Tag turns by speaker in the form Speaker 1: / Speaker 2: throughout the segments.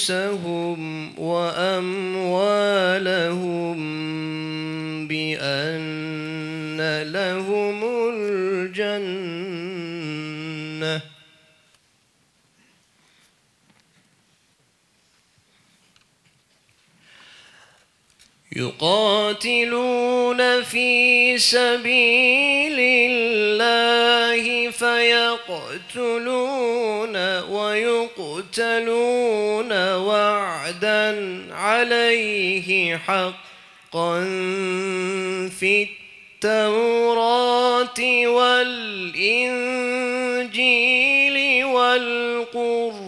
Speaker 1: أنفسهم وأموالهم يقاتلون في سبيل الله فيقتلون ويقتلون وعدا عليه حقا في التوراة والإنجيل والقرآن.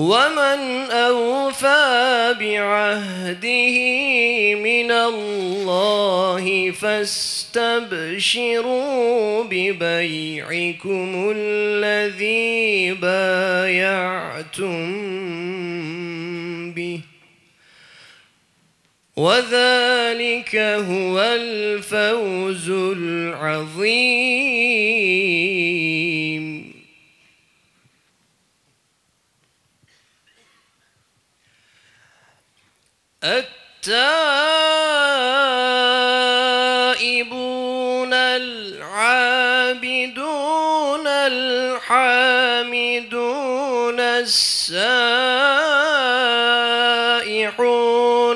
Speaker 1: ومن أوفى بعهده من الله فاستبشروا ببيعكم الذي بايعتم به وذلك هو الفوز العظيم التائبون العابدون الحامدون السائحون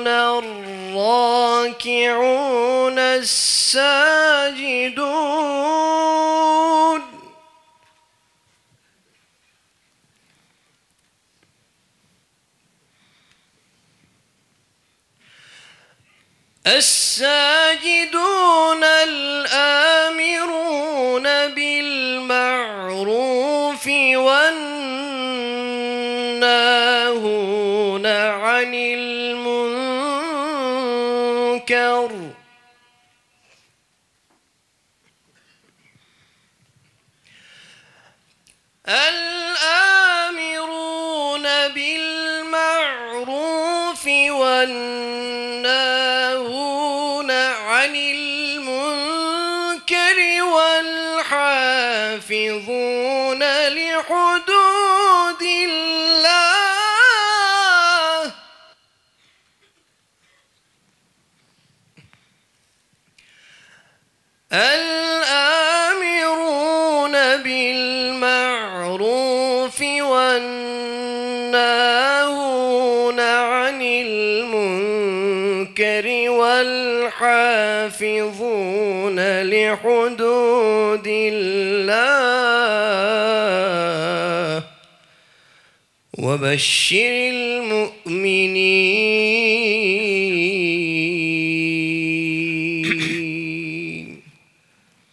Speaker 1: الراكعون الساجدون. As والحافظون لحدود الله وبشر المؤمنين.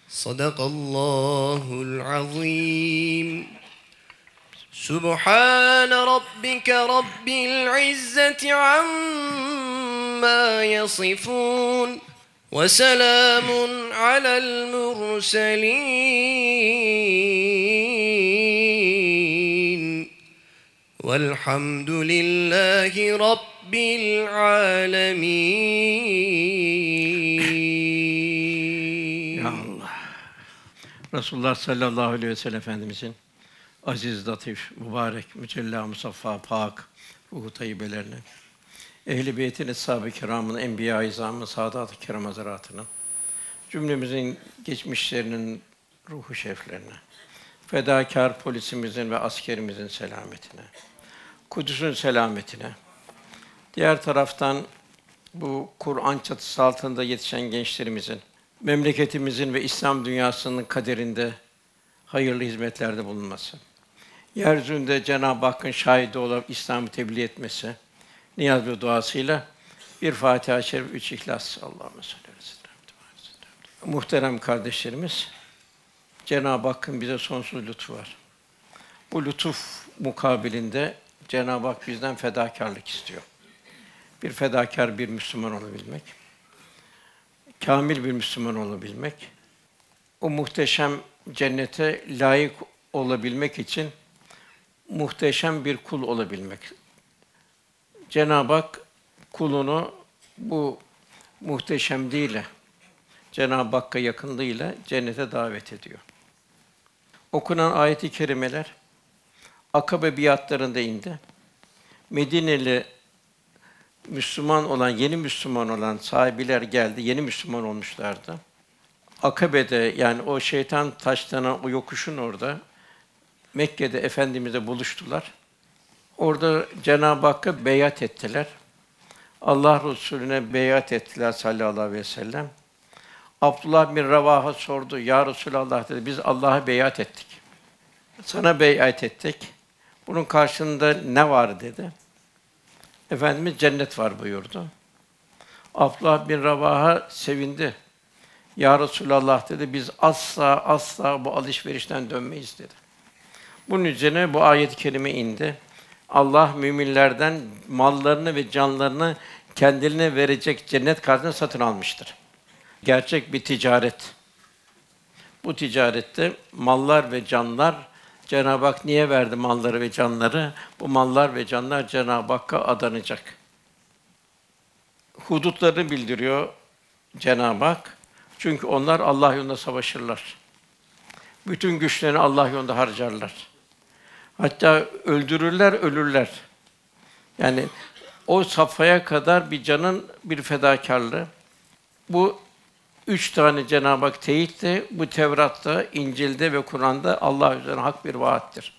Speaker 1: صدق الله العظيم. سبحان ربك رب العزة عما يصفون وسلام على المرسلين والحمد لله رب العالمين
Speaker 2: Ya Allah. Resulullah sallallahu aleyhi ve sellem Efendimizin aziz, latif, mübarek, mücella, musaffa, pak, ruhu tayyibelerine, ehl-i beytin, eshab-ı kiramın, enbiya-i izamın, saadat-ı kiram hazaratının, cümlemizin geçmişlerinin ruhu şeriflerine, fedakar polisimizin ve askerimizin selametine, Kudüs'ün selametine, diğer taraftan bu Kur'an çatısı altında yetişen gençlerimizin, memleketimizin ve İslam dünyasının kaderinde hayırlı hizmetlerde bulunması, yeryüzünde Cenab-ı Hakk'ın şahidi olarak İslam'ı tebliğ etmesi, niyaz ve duasıyla bir Fatiha-i Şerif, üç İhlas. Allahümme salli ve Muhterem kardeşlerimiz, Cenab-ı Hakk'ın bize sonsuz lütfu var. Bu lütuf mukabilinde Cenab-ı Hak bizden fedakarlık istiyor. Bir fedakar bir Müslüman olabilmek, kamil bir Müslüman olabilmek, o muhteşem cennete layık olabilmek için muhteşem bir kul olabilmek. Cenab-ı Hak kulunu bu muhteşemliğiyle, Cenab-ı Hakk'a yakınlığıyla cennete davet ediyor. Okunan ayet-i kerimeler Akabe biatlarında indi. Medineli Müslüman olan, yeni Müslüman olan sahibiler geldi, yeni Müslüman olmuşlardı. Akabe'de yani o şeytan taşlanan o yokuşun orada Mekke'de Efendimiz'e buluştular. Orada Cenab-ı Hakk'a beyat ettiler. Allah Resulüne beyat ettiler sallallahu aleyhi ve sellem. Abdullah bin Ravaha sordu. Ya Resulallah dedi. Biz Allah'a beyat ettik. Sana beyat ettik. Bunun karşılığında ne var dedi. Efendimiz cennet var buyurdu. Abdullah bin Ravaha sevindi. Ya Resulallah dedi. Biz asla asla bu alışverişten dönmeyiz dedi. Bunun üzerine bu ayet-i kerime indi. Allah müminlerden mallarını ve canlarını kendilerine verecek cennet karşılığında satın almıştır. Gerçek bir ticaret. Bu ticarette mallar ve canlar Cenab-ı Hak niye verdi malları ve canları? Bu mallar ve canlar Cenab-ı Hakk'a adanacak. Hudutlarını bildiriyor Cenab-ı Hak. Çünkü onlar Allah yolunda savaşırlar. Bütün güçlerini Allah yolunda harcarlar. Hatta öldürürler, ölürler. Yani o safhaya kadar bir canın bir fedakarlığı. Bu üç tane Cenab-ı Hak teyit de bu Tevrat'ta, İncil'de ve Kur'an'da Allah üzerine hak bir vaattir.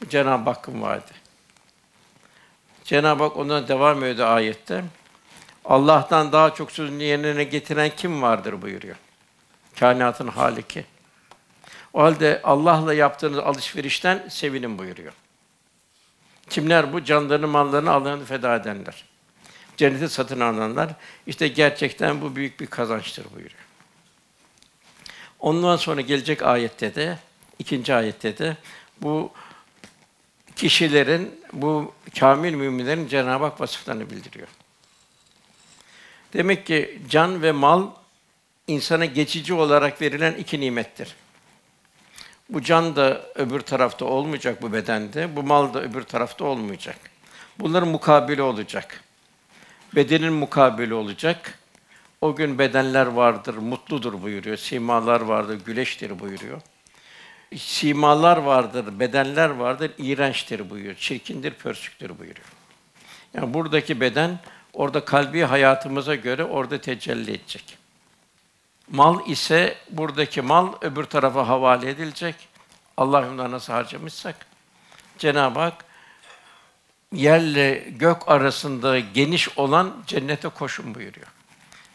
Speaker 2: Bu Cenab-ı Hakk'ın vaadi. Cenab-ı Hak ondan devam ediyor ayette. Allah'tan daha çok sözünü yerine getiren kim vardır buyuruyor. Kainatın haliki. O halde Allah'la yaptığınız alışverişten sevinin buyuruyor. Kimler bu? Canlarını, mallarını Allah'ın feda edenler. Cenneti satın alanlar. İşte gerçekten bu büyük bir kazançtır buyuruyor. Ondan sonra gelecek ayette de, ikinci ayette de bu kişilerin, bu kamil müminlerin Cenab-ı Hak vasıflarını bildiriyor. Demek ki can ve mal insana geçici olarak verilen iki nimettir. Bu can da öbür tarafta olmayacak bu bedende, bu mal da öbür tarafta olmayacak. Bunların mukabili olacak. Bedenin mukabili olacak. O gün bedenler vardır, mutludur buyuruyor. Simalar vardır, güleştir buyuruyor. Simalar vardır, bedenler vardır, iğrençtir buyuruyor. Çirkindir, pörsüktür buyuruyor. Yani buradaki beden orada kalbi hayatımıza göre orada tecelli edecek. Mal ise buradaki mal öbür tarafa havale edilecek. Allah nasıl harcamışsak Cenab-ı Hak yerle gök arasında geniş olan cennete koşun buyuruyor.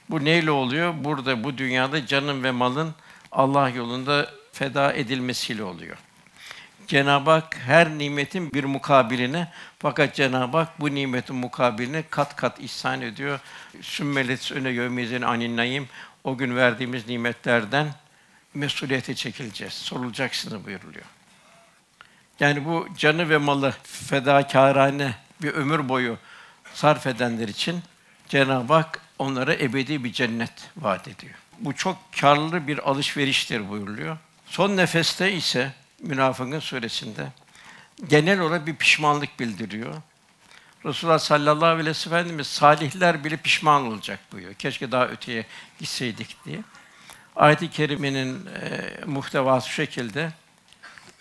Speaker 2: Bu neyle oluyor? Burada bu dünyada canın ve malın Allah yolunda feda edilmesiyle oluyor. Cenab-ı Hak her nimetin bir mukabiline fakat Cenab-ı Hak bu nimetin mukabiline kat kat ihsan ediyor. Sümmelet öne yevmizin anin o gün verdiğimiz nimetlerden mesuliyete çekileceğiz. Sorulacaksınız buyuruluyor. Yani bu canı ve malı fedakârane bir ömür boyu sarf edenler için Cenab-ı Hak onlara ebedi bir cennet vaat ediyor. Bu çok karlı bir alışveriştir buyuruluyor. Son nefeste ise Münafıkın suresinde genel olarak bir pişmanlık bildiriyor. Resulullah sallallahu aleyhi ve sellem Efendimiz salihler bile pişman olacak buyuruyor. Keşke daha öteye gitseydik diye. Ayet-i kerimenin e, muhtevası şekilde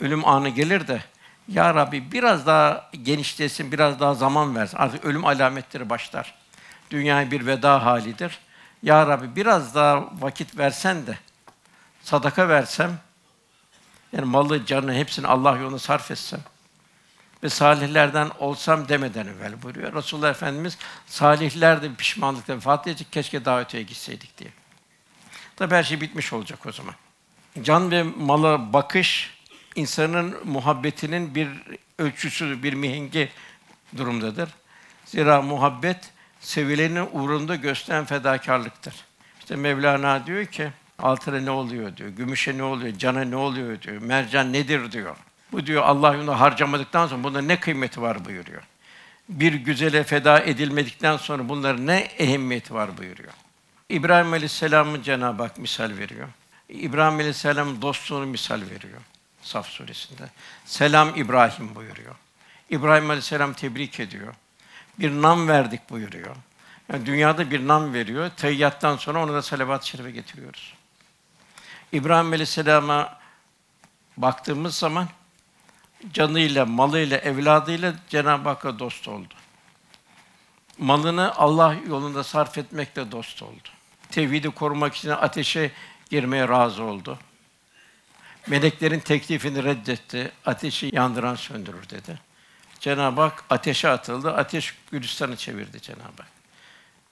Speaker 2: ölüm anı gelir de ya Rabbi biraz daha genişlesin, biraz daha zaman versin. Artık ölüm alametleri başlar. Dünya bir veda halidir. Ya Rabbi biraz daha vakit versen de sadaka versem yani malı, canı hepsini Allah yoluna sarf etsem ve salihlerden olsam demeden evvel buyuruyor. Resulullah Efendimiz salihler de pişmanlıkla vefat edecek. Keşke daha öteye gitseydik diye. Tabi her şey bitmiş olacak o zaman. Can ve mala bakış insanın muhabbetinin bir ölçüsü, bir mihengi durumdadır. Zira muhabbet sevilenin uğrunda gösteren fedakarlıktır. İşte Mevlana diyor ki altına ne oluyor diyor, gümüşe ne oluyor, cana ne oluyor diyor, mercan nedir diyor. Bu diyor Allah yolunda harcamadıktan sonra bunda ne kıymeti var buyuruyor. Bir güzele feda edilmedikten sonra bunların ne ehemmiyeti var buyuruyor. İbrahim Aleyhisselam'ı Cenab-ı Hak misal veriyor. İbrahim Aleyhisselam dostluğunu misal veriyor. Saf suresinde. Selam İbrahim buyuruyor. İbrahim Aleyhisselam tebrik ediyor. Bir nam verdik buyuruyor. Yani dünyada bir nam veriyor. Teyyattan sonra onu da salavat-ı şerife getiriyoruz. İbrahim Aleyhisselam'a baktığımız zaman canıyla, malıyla, evladıyla Cenab-ı Hakk'a dost oldu. Malını Allah yolunda sarf etmekle dost oldu. Tevhidi korumak için ateşe girmeye razı oldu. Meleklerin teklifini reddetti. Ateşi yandıran söndürür dedi. Cenab-ı Hak ateşe atıldı. Ateş Gülistan'ı çevirdi Cenab-ı Hak.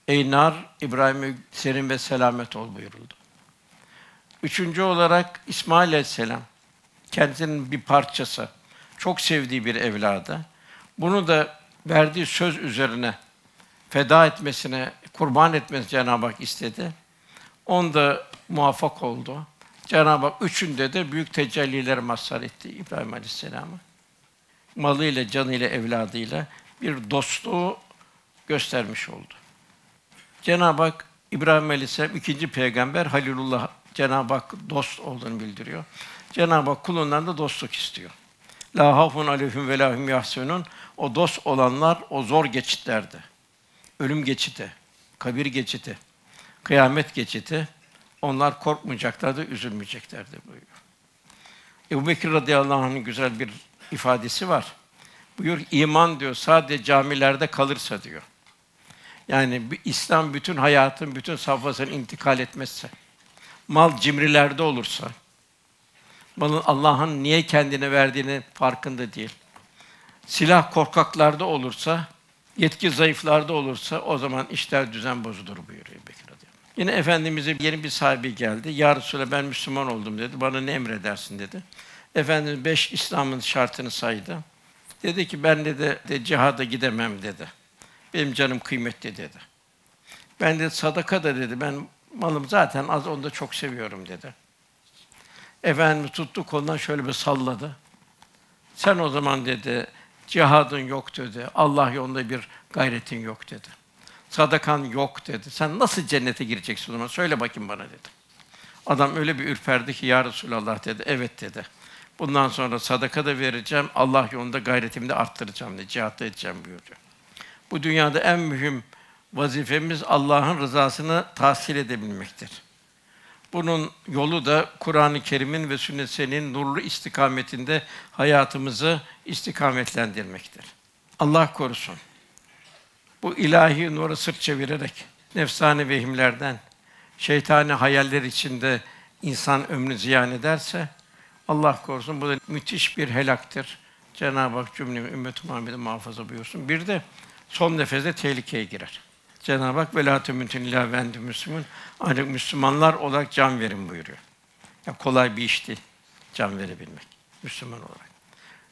Speaker 2: Ey nar, İbrahim'e serin ve selamet ol buyuruldu. Üçüncü olarak İsmail Aleyhisselam, kendisinin bir parçası, çok sevdiği bir evladı. Bunu da verdiği söz üzerine feda etmesine, kurban etmesini Cenab-ı Hak istedi. Onda muvaffak oldu. Cenab-ı Hak üçünde de büyük tecelliler mazhar etti İbrahim Aleyhisselam'a. Malıyla, canıyla, evladıyla bir dostluğu göstermiş oldu. Cenab-ı Hak İbrahim Aleyhisselam ikinci peygamber Halilullah Cenab-ı Hak dost olduğunu bildiriyor. Cenab-ı Hak kulundan da dostluk istiyor. La hafun aleyhim ve lahum yahsunun. O dost olanlar o zor geçitlerde. Ölüm geçiti, kabir geçiti, kıyamet geçiti. Onlar korkmayacaklardı, üzülmeyeceklerdi buyuruyor. Ebu Bekir radıyallahu anh'ın güzel bir ifadesi var. Buyur iman diyor sadece camilerde kalırsa diyor. Yani İslam bütün hayatın bütün safhasını intikal etmezse, mal cimrilerde olursa, Allah'ın niye kendine verdiğini farkında değil. Silah korkaklarda olursa, yetki zayıflarda olursa o zaman işler düzen bozulur buyuruyor Bekir radıyallahu. Yine Efendimiz'e yeni bir sahibi geldi. Ya Resulallah ben Müslüman oldum dedi. Bana ne emredersin dedi. Efendimiz beş İslam'ın şartını saydı. Dedi ki ben de, de cihada gidemem dedi. Benim canım kıymetli dedi. Ben de sadaka da dedi. Ben malım zaten az onu da çok seviyorum dedi. Efendimiz tuttu kolundan şöyle bir salladı. Sen o zaman dedi cihadın yok dedi. Allah yolunda bir gayretin yok dedi. Sadakan yok dedi. Sen nasıl cennete gireceksin o zaman? Söyle bakayım bana dedi. Adam öyle bir ürperdi ki ya Resulallah dedi. Evet dedi. Bundan sonra sadaka da vereceğim. Allah yolunda gayretimi de arttıracağım dedi. Cihatta edeceğim buyuruyor. Bu dünyada en mühim vazifemiz Allah'ın rızasını tahsil edebilmektir. Bunun yolu da Kur'an-ı Kerim'in ve sünnet senin nurlu istikametinde hayatımızı istikametlendirmektir. Allah korusun. Bu ilahi nura sırt çevirerek nefsani vehimlerden, şeytani hayaller içinde insan ömrünü ziyan ederse Allah korusun bu da müthiş bir helaktır. Cenab-ı Hak cümlemi ümmet-i Muhammed'i muhafaza buyursun. Bir de son nefeste tehlikeye girer. Cenab-ı Hak velâ temûtun illâ ve entüm müslümûn. Ancak Müslümanlar olarak can verin buyuruyor. Ya kolay bir iş değil can verebilmek Müslüman olarak.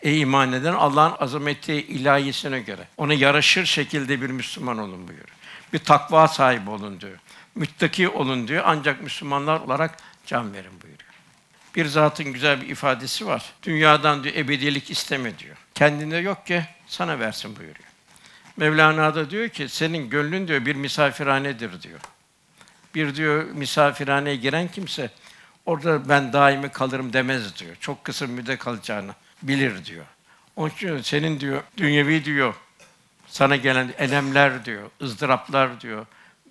Speaker 2: Ey iman eden Allah'ın azameti ilahisine göre ona yaraşır şekilde bir Müslüman olun buyuruyor. Bir takva sahibi olun diyor. Müttaki olun diyor. Ancak Müslümanlar olarak can verin buyuruyor. Bir zatın güzel bir ifadesi var. Dünyadan diyor ebediyelik isteme diyor. Kendinde yok ki sana versin buyuruyor. Mevlana da diyor ki senin gönlün diyor bir misafirhanedir diyor. Bir diyor misafirhaneye giren kimse orada ben daimi kalırım demez diyor. Çok kısa müddet kalacağını bilir diyor. Onun için senin diyor dünyevi diyor sana gelen elemler diyor, ızdıraplar diyor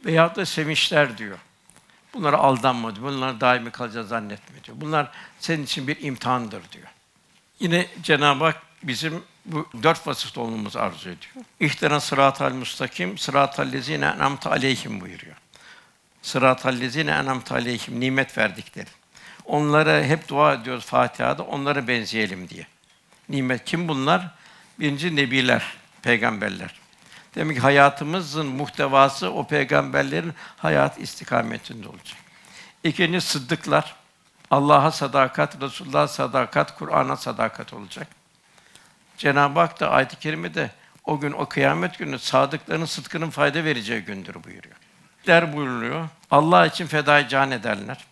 Speaker 2: veya da sevinçler diyor. Bunlara aldanma diyor. Bunlar daimi kalacağız zannetme diyor. Bunlar senin için bir imtihandır diyor. Yine Cenab-ı Hak bizim bu dört vasıf olmamızı arzu ediyor. İhtena sıratal mustakim, sıratal lezine en'amte aleyhim buyuruyor. Sıratal lezine en'amte aleyhim, nimet verdikleri. Onlara hep dua ediyoruz Fatiha'da, onlara benzeyelim diye. Nimet kim bunlar? Birinci nebiler, peygamberler. Demek ki hayatımızın muhtevası o peygamberlerin hayat istikametinde olacak. İkinci sıddıklar. Allah'a sadakat, Resulullah'a sadakat, Kur'an'a sadakat olacak. Cenab-ı Hak da ayet-i kerimede o gün o kıyamet günü sadıkların sıdkının fayda vereceği gündür buyuruyor. Der buyuruyor. Allah için fedai can ederler.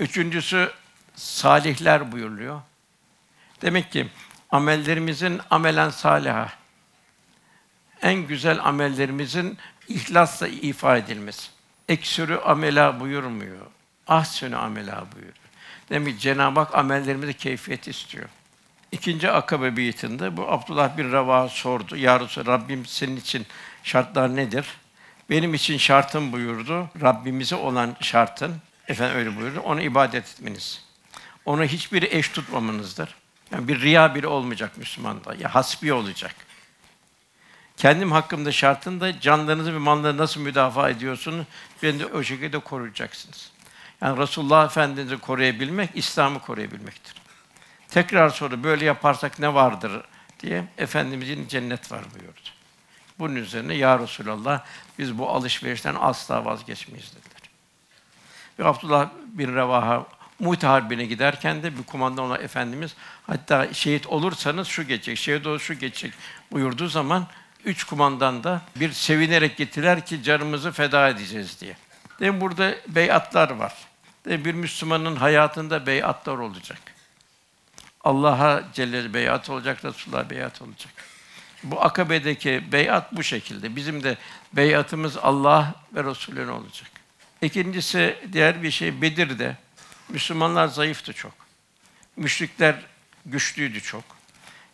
Speaker 2: Üçüncüsü salihler buyuruluyor. Demek ki amellerimizin amelen saliha en güzel amellerimizin ihlasla ifa edilmesi. Eksürü amela buyurmuyor. Ahsünü amela buyuruyor. Demek ki Cenab-ı Hak amellerimize keyfiyet istiyor. İkinci akabe beytinde bu Abdullah bin Rava sordu. Ya Resulallah, Rabbim senin için şartlar nedir? Benim için şartım buyurdu. Rabbimize olan şartın, efendim öyle buyurdu. Ona ibadet etmeniz. Ona hiçbir eş tutmamanızdır. Yani bir riya bile olmayacak Müslümanda. Ya hasbi olacak. Kendim hakkımda şartın da canlarınızı ve mallarınızı nasıl müdafaa ediyorsunuz, beni de o şekilde koruyacaksınız. Yani Resulullah Efendimiz'i koruyabilmek, İslam'ı koruyabilmektir. Tekrar soru, böyle yaparsak ne vardır diye Efendimizin cennet var buyurdu. Bunun üzerine ya Resulallah biz bu alışverişten asla vazgeçmeyiz dediler. Ve Abdullah bin Revaha Muhte Harbi'ne giderken de bir kumandan ona Efendimiz hatta şehit olursanız şu geçecek, şehit olur şu geçecek buyurduğu zaman üç kumandan da bir sevinerek gittiler ki canımızı feda edeceğiz diye. Demin burada beyatlar var. Demin bir Müslümanın hayatında beyatlar olacak. Allah'a Celle beyat olacak, Resulullah beyat olacak. Bu akabedeki beyat bu şekilde. Bizim de beyatımız Allah ve Resulüne olacak. İkincisi diğer bir şey Bedir'de Müslümanlar zayıftı çok. Müşrikler güçlüydü çok.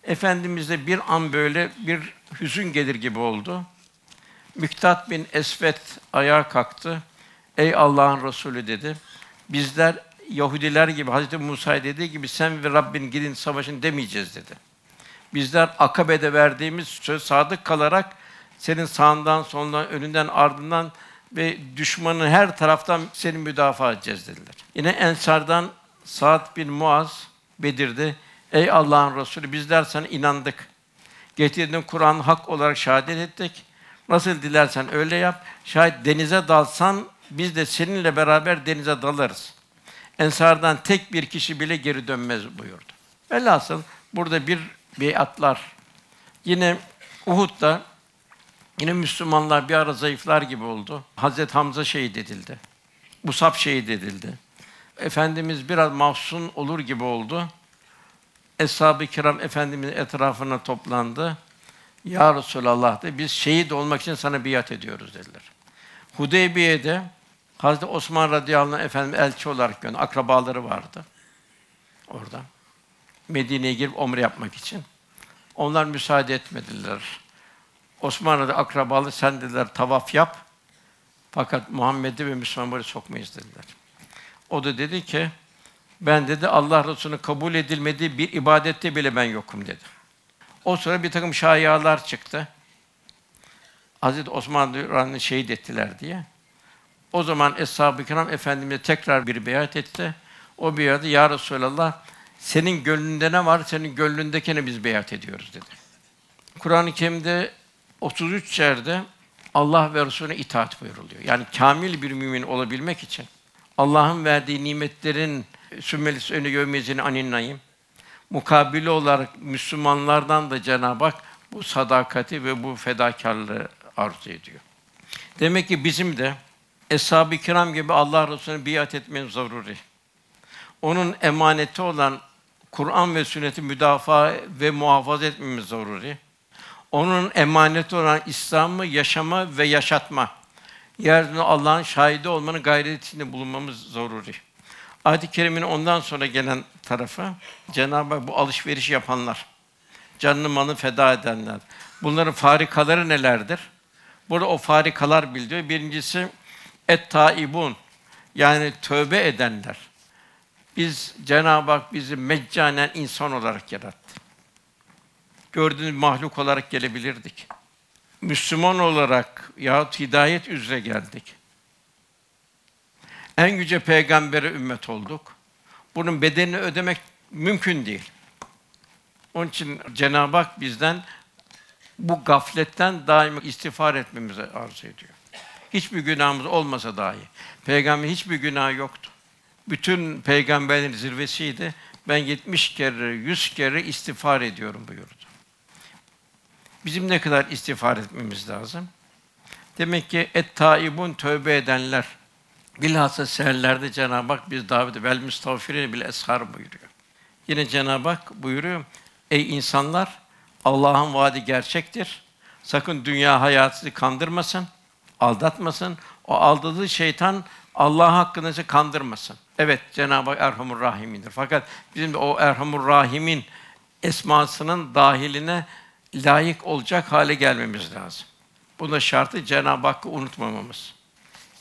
Speaker 2: Efendimiz'de bir an böyle bir hüzün gelir gibi oldu. Miktat bin Esvet ayağa kalktı. Ey Allah'ın Resulü dedi. Bizler Yahudiler gibi Hazreti Musa dediği gibi sen ve Rabbin gidin savaşın demeyeceğiz dedi. Bizler Akabe'de verdiğimiz söz sadık kalarak senin sağından, solundan, önünden, ardından ve düşmanın her taraftan seni müdafaa edeceğiz dediler. Yine Ensar'dan Sa'd bin Muaz Bedir'de Ey Allah'ın Resulü bizler sana inandık. Getirdiğin Kur'an hak olarak şehadet ettik. Nasıl dilersen öyle yap. Şayet denize dalsan biz de seninle beraber denize dalarız. Ensardan tek bir kişi bile geri dönmez buyurdu. Velhasıl burada bir beyatlar. Yine Uhud'da yine Müslümanlar bir ara zayıflar gibi oldu. Hazret Hamza şehit edildi. Musab şehit edildi. Efendimiz biraz mahzun olur gibi oldu. Eshab-ı kiram Efendimizin etrafına toplandı. Ya Resulallah de biz şehit olmak için sana biat ediyoruz dediler. Hudeybiye'de Hazreti Osman radıyallahu anh efendim elçi olarak gönderdi. Akrabaları vardı orada. Medine'ye girip omre yapmak için. Onlar müsaade etmediler. Osman radıyallahu akrabalı sen dediler tavaf yap. Fakat Muhammed'i ve Müslümanları sokmayız dediler. O da dedi ki ben dedi Allah Resulü'nün kabul edilmediği bir ibadette bile ben yokum dedi. O sonra bir takım şayialar çıktı. Hazreti Osman Radıyallahu şehit ettiler diye. O zaman Eshab-ı Kiram Efendimiz'e tekrar bir beyat etti. O beyatı Ya Resulallah senin gönlünde ne var? Senin gönlündekine biz beyat ediyoruz dedi. Kur'an-ı Kerim'de 33 yerde Allah ve Resulüne itaat buyuruluyor. Yani kamil bir mümin olabilmek için Allah'ın verdiği nimetlerin sümmelis önü görmeyeceğini aninnayım. Mukabili olarak Müslümanlardan da Cenab-ı Hak bu sadakati ve bu fedakarlığı arzu ediyor. Demek ki bizim de Eshab-ı Kiram gibi Allah Resulüne biat etmemiz zaruri. Onun emaneti olan Kur'an ve sünneti müdafaa ve muhafaza etmemiz zaruri. Onun emaneti olan İslam'ı yaşama ve yaşatma. Yeryüzünde Allah'ın şahidi olmanın gayretinde bulunmamız zaruri. Ayet-i Kerime'nin ondan sonra gelen tarafı Cenab-ı Hak bu alışveriş yapanlar, canını malını feda edenler. Bunların farikaları nelerdir? Burada o farikalar bildiriyor. Birincisi et taibun yani tövbe edenler. Biz Cenab-ı Hak bizi meccanen insan olarak yarattı. Gördüğünüz mahluk olarak gelebilirdik. Müslüman olarak yahut hidayet üzere geldik. En yüce peygambere ümmet olduk. Bunun bedelini ödemek mümkün değil. Onun için Cenab-ı Hak bizden bu gafletten daima istiğfar etmemizi arzu ediyor. Hiçbir günahımız olmasa dahi. Peygamber hiçbir günah yoktu. Bütün peygamberlerin zirvesiydi. Ben 70 kere, 100 kere istiğfar ediyorum buyurdu. Bizim ne kadar istiğfar etmemiz lazım? Demek ki et taibun tövbe edenler. Bilhassa seherlerde Cenab-ı Hak biz davet vel müstağfirin bile eshar buyuruyor. Yine Cenab-ı Hak buyuruyor. Ey insanlar Allah'ın vaadi gerçektir. Sakın dünya hayatı sizi kandırmasın, aldatmasın. O aldadığı şeytan Allah hakkında sizi kandırmasın. Evet Cenab-ı Hak Erhamur Rahim'indir. Fakat bizim de o Erhamur Rahim'in esmasının dahiline layık olacak hale gelmemiz lazım. Buna şartı Cenab-ı Hakk'ı unutmamamız.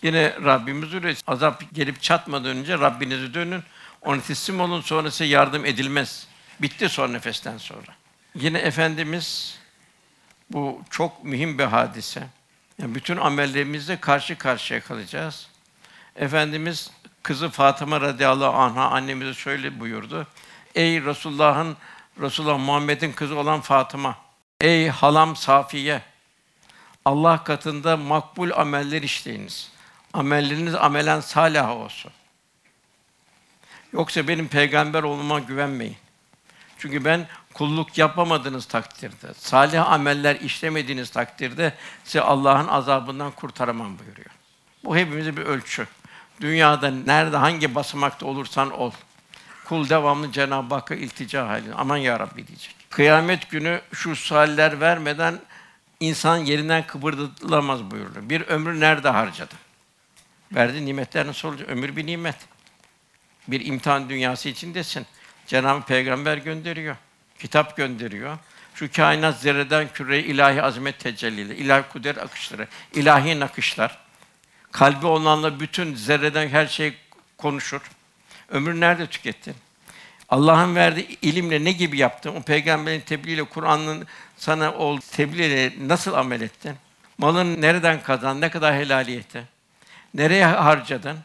Speaker 2: Yine Rabbimiz öyle azap gelip çatmadan önce Rabbinize dönün. Ona teslim olun sonra size yardım edilmez. Bitti son nefesten sonra. Yine Efendimiz bu çok mühim bir hadise. Yani bütün amellerimizle karşı karşıya kalacağız. Efendimiz kızı Fatıma radıyallahu anha annemize şöyle buyurdu. Ey Resulullah'ın Resulullah Muhammed'in kızı olan Fatıma. Ey halam Safiye. Allah katında makbul ameller işleyiniz. Amelleriniz amelen salih olsun. Yoksa benim peygamber olmama güvenmeyin. Çünkü ben kulluk yapamadığınız takdirde, salih ameller işlemediğiniz takdirde size Allah'ın azabından kurtaramam buyuruyor. Bu hepimize bir ölçü. Dünyada nerede hangi basamakta olursan ol. Kul devamlı Cenab-ı Hakk'a iltica halinde. Aman ya Rabbi diyecek. Kıyamet günü şu sualler vermeden insan yerinden kıpırdatılamaz buyuruluyor. Bir ömrü nerede harcadı? Verdiği nimetler nasıl? Ömür bir nimet. Bir imtihan dünyası içindesin. Cenab-ı Peygamber gönderiyor. Kitap gönderiyor. Şu kainat zerreden küreye ilahi azamet tecellileri, ilahi kudret akışları, ilahi nakışlar. Kalbi olanla bütün zerreden her şey konuşur. Ömrü nerede tükettin? Allah'ın verdiği ilimle ne gibi yaptın? O peygamberin tebliğiyle, Kur'an'ın sana o tebliğiyle nasıl amel ettin? Malın nereden kazandın? Ne kadar helaliyeti? Nereye harcadın?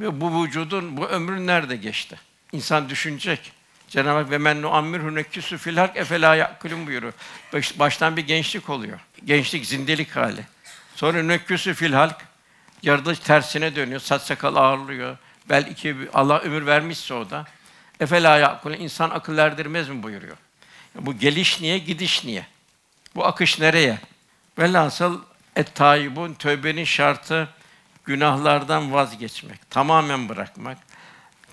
Speaker 2: Ve bu vücudun, bu ömrün nerede geçti? İnsan düşünecek. Cenab-ı Hak ve men nuammirhu nekkisu fil hak efela yakulun buyuruyor. Baş, baştan bir gençlik oluyor. Gençlik zindelik hali. Sonra nekkisu fil halk yaratılış tersine dönüyor. Saç sakal ağırlıyor. Belki Allah ömür vermişse o da. Efela yakulun insan akıl erdirmez mi buyuruyor. Bu geliş niye, gidiş niye? Bu akış nereye? Velhasıl et tayyibun tövbenin şartı günahlardan vazgeçmek, tamamen bırakmak,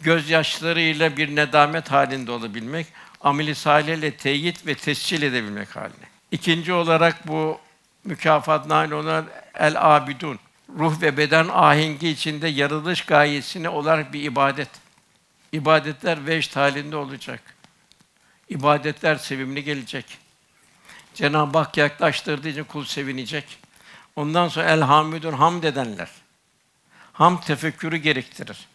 Speaker 2: gözyaşlarıyla bir nedamet halinde olabilmek, ameli salih ile teyit ve tescil edebilmek haline. İkinci olarak bu mükafat nail olan el abidun. Ruh ve beden ahengi içinde yaratılış gayesine olarak bir ibadet. İbadetler vecd halinde olacak. İbadetler sevimli gelecek. Cenab-ı Hak yaklaştırdığı için kul sevinecek. Ondan sonra elhamdülillah hamd edenler. Ham tefekkürü gerektirir.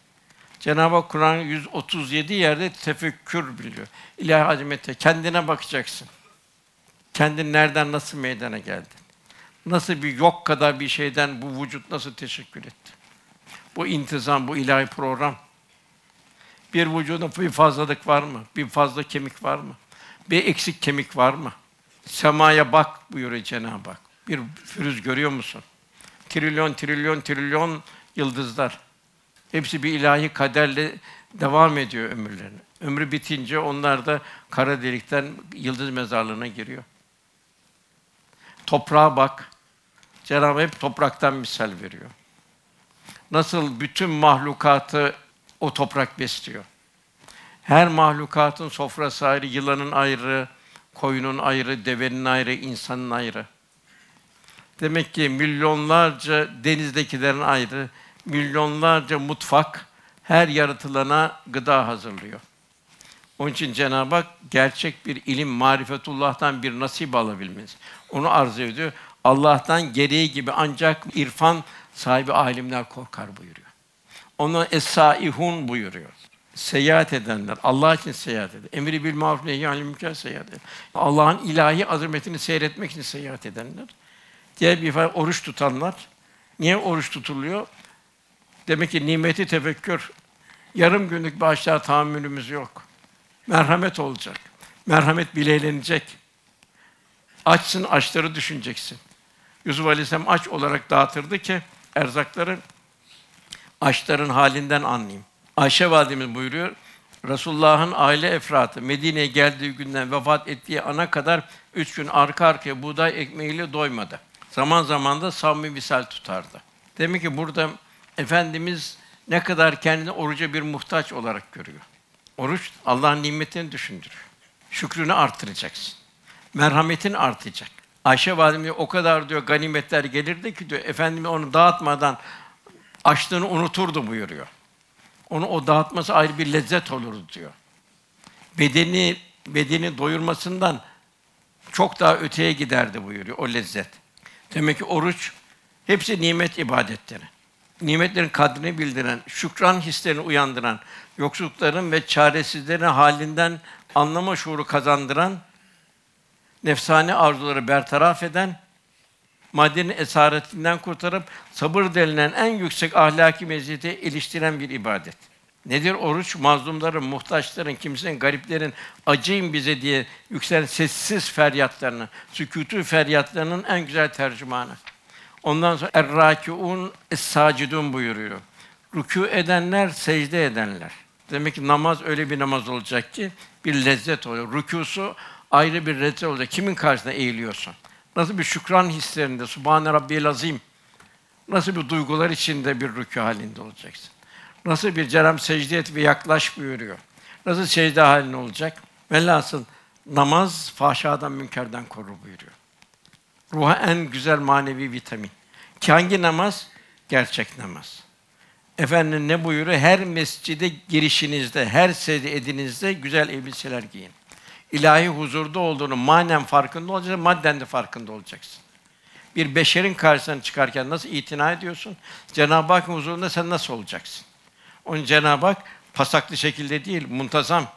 Speaker 2: Cenab-ı Hak Kur'an 137 yerde tefekkür biliyor. İlahi azamete kendine bakacaksın. Kendin nereden nasıl meydana geldin? Nasıl bir yok kadar bir şeyden bu vücut nasıl teşekkür etti? Bu intizam, bu ilahi program. Bir vücuda bir fazlalık var mı? Bir fazla kemik var mı? Bir eksik kemik var mı? Semaya bak buyuruyor Cenab-ı Hak. Bir pürüz görüyor musun? Trilyon, trilyon, trilyon yıldızlar. Hepsi bir ilahi kaderle devam ediyor ömürlerini. Ömrü bitince onlar da kara delikten yıldız mezarlığına giriyor. Toprağa bak. Cenab-ı hep topraktan misal veriyor. Nasıl bütün mahlukatı o toprak besliyor. Her mahlukatın sofrası ayrı, yılanın ayrı, koyunun ayrı, devenin ayrı, insanın ayrı. Demek ki milyonlarca denizdekilerin ayrı, milyonlarca mutfak her yaratılana gıda hazırlıyor. Onun için Cenab-ı Hak gerçek bir ilim, marifetullah'tan bir nasip alabilmeniz. Onu arzu ediyor. Allah'tan gereği gibi ancak irfan sahibi alimler korkar buyuruyor. Ona es-saihun buyuruyor. Seyahat edenler, Allah için seyahat eder. Emri bil maruf nehy anil münker seyahat eder. Allah'ın ilahi azametini seyretmek için seyahat edenler. Diğer bir ifade oruç tutanlar. Niye oruç tutuluyor? Demek ki nimeti tefekkür. Yarım günlük açlığa tahammülümüz yok. Merhamet olacak. Merhamet bileylenecek. Açsın, açları düşüneceksin. Yusuf Aleyhisselam aç olarak dağıtırdı ki erzakları açların halinden anlayayım. Ayşe validemiz buyuruyor. Resulullah'ın aile efratı Medine'ye geldiği günden vefat ettiği ana kadar üç gün arka arkaya buğday ekmeğiyle doymadı. Zaman zaman da savmi misal tutardı. Demek ki burada Efendimiz ne kadar kendini oruca bir muhtaç olarak görüyor. Oruç Allah'ın nimetini düşündürüyor. Şükrünü artıracaksın. Merhametin artacak. Ayşe validemiz o kadar diyor ganimetler gelirdi ki diyor Efendimiz onu dağıtmadan açlığını unuturdu buyuruyor. Onu o dağıtması ayrı bir lezzet olurdu diyor. Bedeni bedeni doyurmasından çok daha öteye giderdi buyuruyor o lezzet. Demek ki oruç hepsi nimet ibadetleri. Nimetlerin kadrini bildiren, şükran hislerini uyandıran, yoksullukların ve çaresizlerin halinden anlama şuuru kazandıran, nefsani arzuları bertaraf eden, maddenin esaretinden kurtarıp sabır denilen en yüksek ahlaki meziyete iliştiren bir ibadet. Nedir oruç? Mazlumların, muhtaçların, kimsenin, gariplerin acıyın bize diye yükselen sessiz feryatlarını, sükûtü feryatlarının en güzel tercümanı. Ondan sonra er-râkiûn es-sâcidûn buyuruyor. Rükû edenler, secde edenler. Demek ki namaz öyle bir namaz olacak ki bir lezzet oluyor. Rükûsu ayrı bir lezzet olacak. Kimin karşısında eğiliyorsun? Nasıl bir şükran hislerinde, Subhane Rabbiyel Azim. Nasıl bir duygular içinde bir rükû halinde olacaksın? Nasıl bir Cenab-ı secde et ve yaklaş buyuruyor. Nasıl secde halinde olacak? Velhasıl namaz fahşadan münkerden korur buyuruyor. Ruha en güzel manevi vitamin. Ki hangi namaz? Gerçek namaz. Efendim ne buyuruyor? Her mescide girişinizde, her secde güzel elbiseler giyin. İlahi huzurda olduğunu manen farkında olacaksın, madden de farkında olacaksın. Bir beşerin karşısına çıkarken nasıl itina ediyorsun? Cenab-ı Hakk'ın huzurunda sen nasıl olacaksın? Onun Cenab-ı Hak pasaklı şekilde değil, muntazam.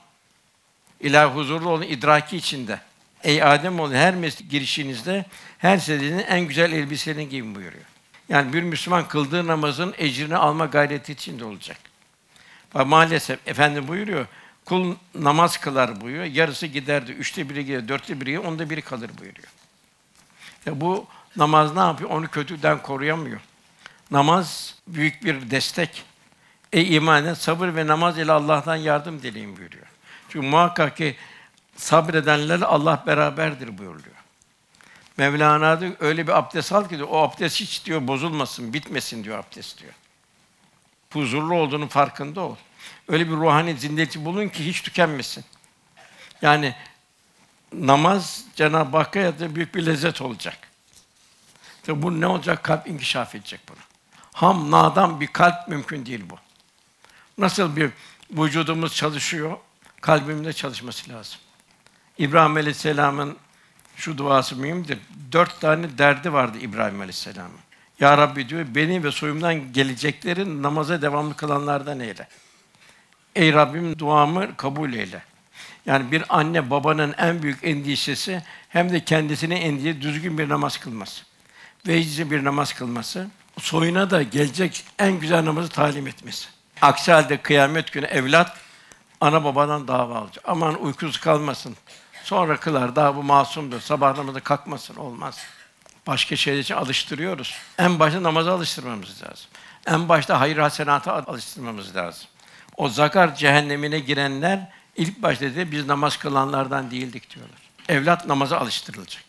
Speaker 2: İlahi huzurlu olun idraki içinde. Ey Adem oğlu her girişinizde her secdenin en güzel elbiselerini giyin buyuruyor. Yani bir Müslüman kıldığı namazın ecrini alma gayreti içinde olacak. Ve maalesef Efendi buyuruyor, kul namaz kılar buyuruyor, yarısı giderdi, üçte biri gider, dörtte biri onda biri kalır buyuruyor. Ya bu namaz ne yapıyor? Onu kötüden koruyamıyor. Namaz büyük bir destek. Ey iman sabır ve namaz ile Allah'tan yardım dileyin buyuruyor. Çünkü muhakkak ki sabredenlerle Allah beraberdir buyuruyor. Mevlana diyor, öyle bir abdest al ki diyor, o abdest hiç diyor bozulmasın, bitmesin diyor abdest diyor. Huzurlu olduğunun farkında ol. Öyle bir ruhani zindeti bulun ki hiç tükenmesin. Yani namaz Cenab-ı Hakk'a da büyük bir lezzet olacak. Tabi bu ne olacak? Kalp inkişaf edecek bunu. Ham, nadan bir kalp mümkün değil bu. Nasıl bir vücudumuz çalışıyor, kalbimin de çalışması lazım. İbrahim Aleyhisselam'ın şu duası mühimdir. Dört tane derdi vardı İbrahim Aleyhisselam'ın. Ya Rabbi diyor, beni ve soyumdan geleceklerin namaza devamlı kılanlardan eyle. Ey Rabbim duamı kabul eyle. Yani bir anne babanın en büyük endişesi hem de kendisine endişe düzgün bir namaz kılması. Vecizli bir namaz kılması. Soyuna da gelecek en güzel namazı talim etmesi. Aksi halde kıyamet günü evlat ana babadan dava alacak. Aman uykusuz kalmasın. Sonra kılar, daha bu masumdur. Sabah namazı kalkmasın, olmaz. Başka şeyler için alıştırıyoruz. En başta namaza alıştırmamız lazım. En başta hayır hasenata alıştırmamız lazım. O zakar cehennemine girenler ilk başta dedi biz namaz kılanlardan değildik diyorlar. Evlat namaza alıştırılacak.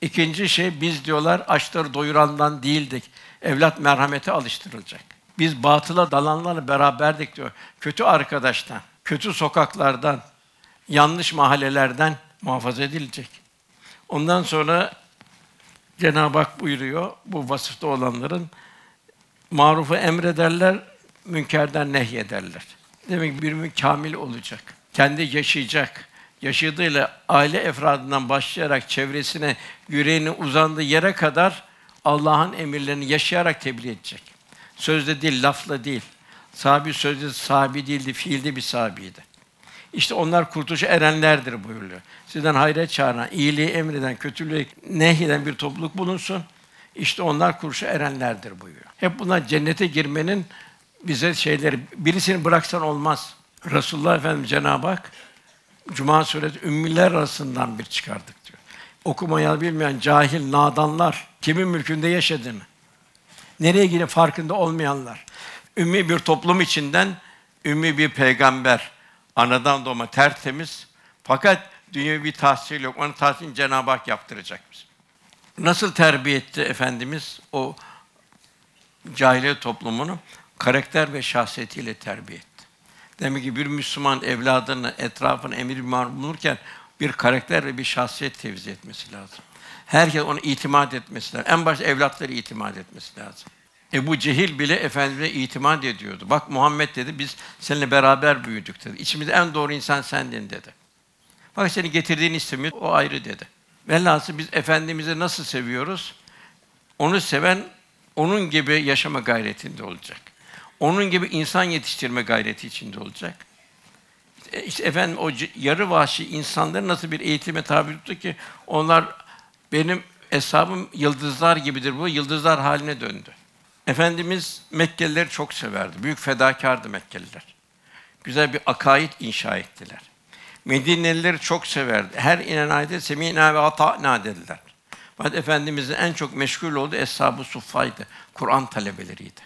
Speaker 2: İkinci şey biz diyorlar açları doyurandan değildik. Evlat merhamete alıştırılacak. Biz batıla dalanlarla beraberdik diyor. Kötü arkadaştan, kötü sokaklardan, yanlış mahallelerden muhafaza edilecek. Ondan sonra Cenab-ı Hak buyuruyor bu vasıfta olanların marufu emrederler, münkerden nehyederler. Demek ki bir kamil olacak. Kendi yaşayacak. Yaşadığıyla aile efradından başlayarak çevresine, yüreğine uzandığı yere kadar Allah'ın emirlerini yaşayarak tebliğ edecek. Sözde değil, lafla değil. Sahabi sözde sahibi değildi, fiilde bir sahibiydi. İşte onlar kurtuluşa erenlerdir buyuruyor. Sizden hayret çağıran, iyiliği emreden, kötülüğü nehyeden bir topluluk bulunsun. İşte onlar kurtuluşa erenlerdir buyuruyor. Hep bunlar cennete girmenin bize şeyleri, birisini bıraksan olmaz. Resulullah Efendimiz Cenab-ı Hak Cuma suresi ümmiler arasından bir çıkardık diyor. Okumayı bilmeyen cahil nadanlar kimin mülkünde yaşadığını, nereye gidip farkında olmayanlar, ümmi bir toplum içinden ümmi bir peygamber, anadan doğma tertemiz fakat dünyevi tahsil yok. Onun tahsilini Cenab-ı Hak yaptıracak bize. Nasıl terbiye etti Efendimiz o cahiliye toplumunu? Karakter ve şahsiyetiyle terbiye etti. Demek ki bir Müslüman evladını, etrafını emir bir bulurken bir karakter ve bir şahsiyet tevzi etmesi lazım. Herkes ona itimat etmesi lazım. En başta evlatları itimat etmesi lazım. Ebu Cehil bile Efendimiz'e itimat ediyordu. Bak Muhammed dedi, biz seninle beraber büyüdük dedi. İçimizde en doğru insan sendin dedi. Bak seni getirdiğini istemiyor, o ayrı dedi. Velhasıl biz Efendimiz'i nasıl seviyoruz? Onu seven, onun gibi yaşama gayretinde olacak. Onun gibi insan yetiştirme gayreti içinde olacak. E, İşte efendim o yarı vahşi insanları nasıl bir eğitime tabi tuttu ki onlar benim hesabım yıldızlar gibidir bu yıldızlar haline döndü. Efendimiz Mekkelileri çok severdi. Büyük fedakardı Mekkeliler. Güzel bir akaid inşa ettiler. Medinelileri çok severdi. Her inen ayette semînâ ve ata'nâ dediler. Fakat Efendimizin en çok meşgul olduğu Eshab-ı Suffa'ydı. Kur'an talebeleriydi.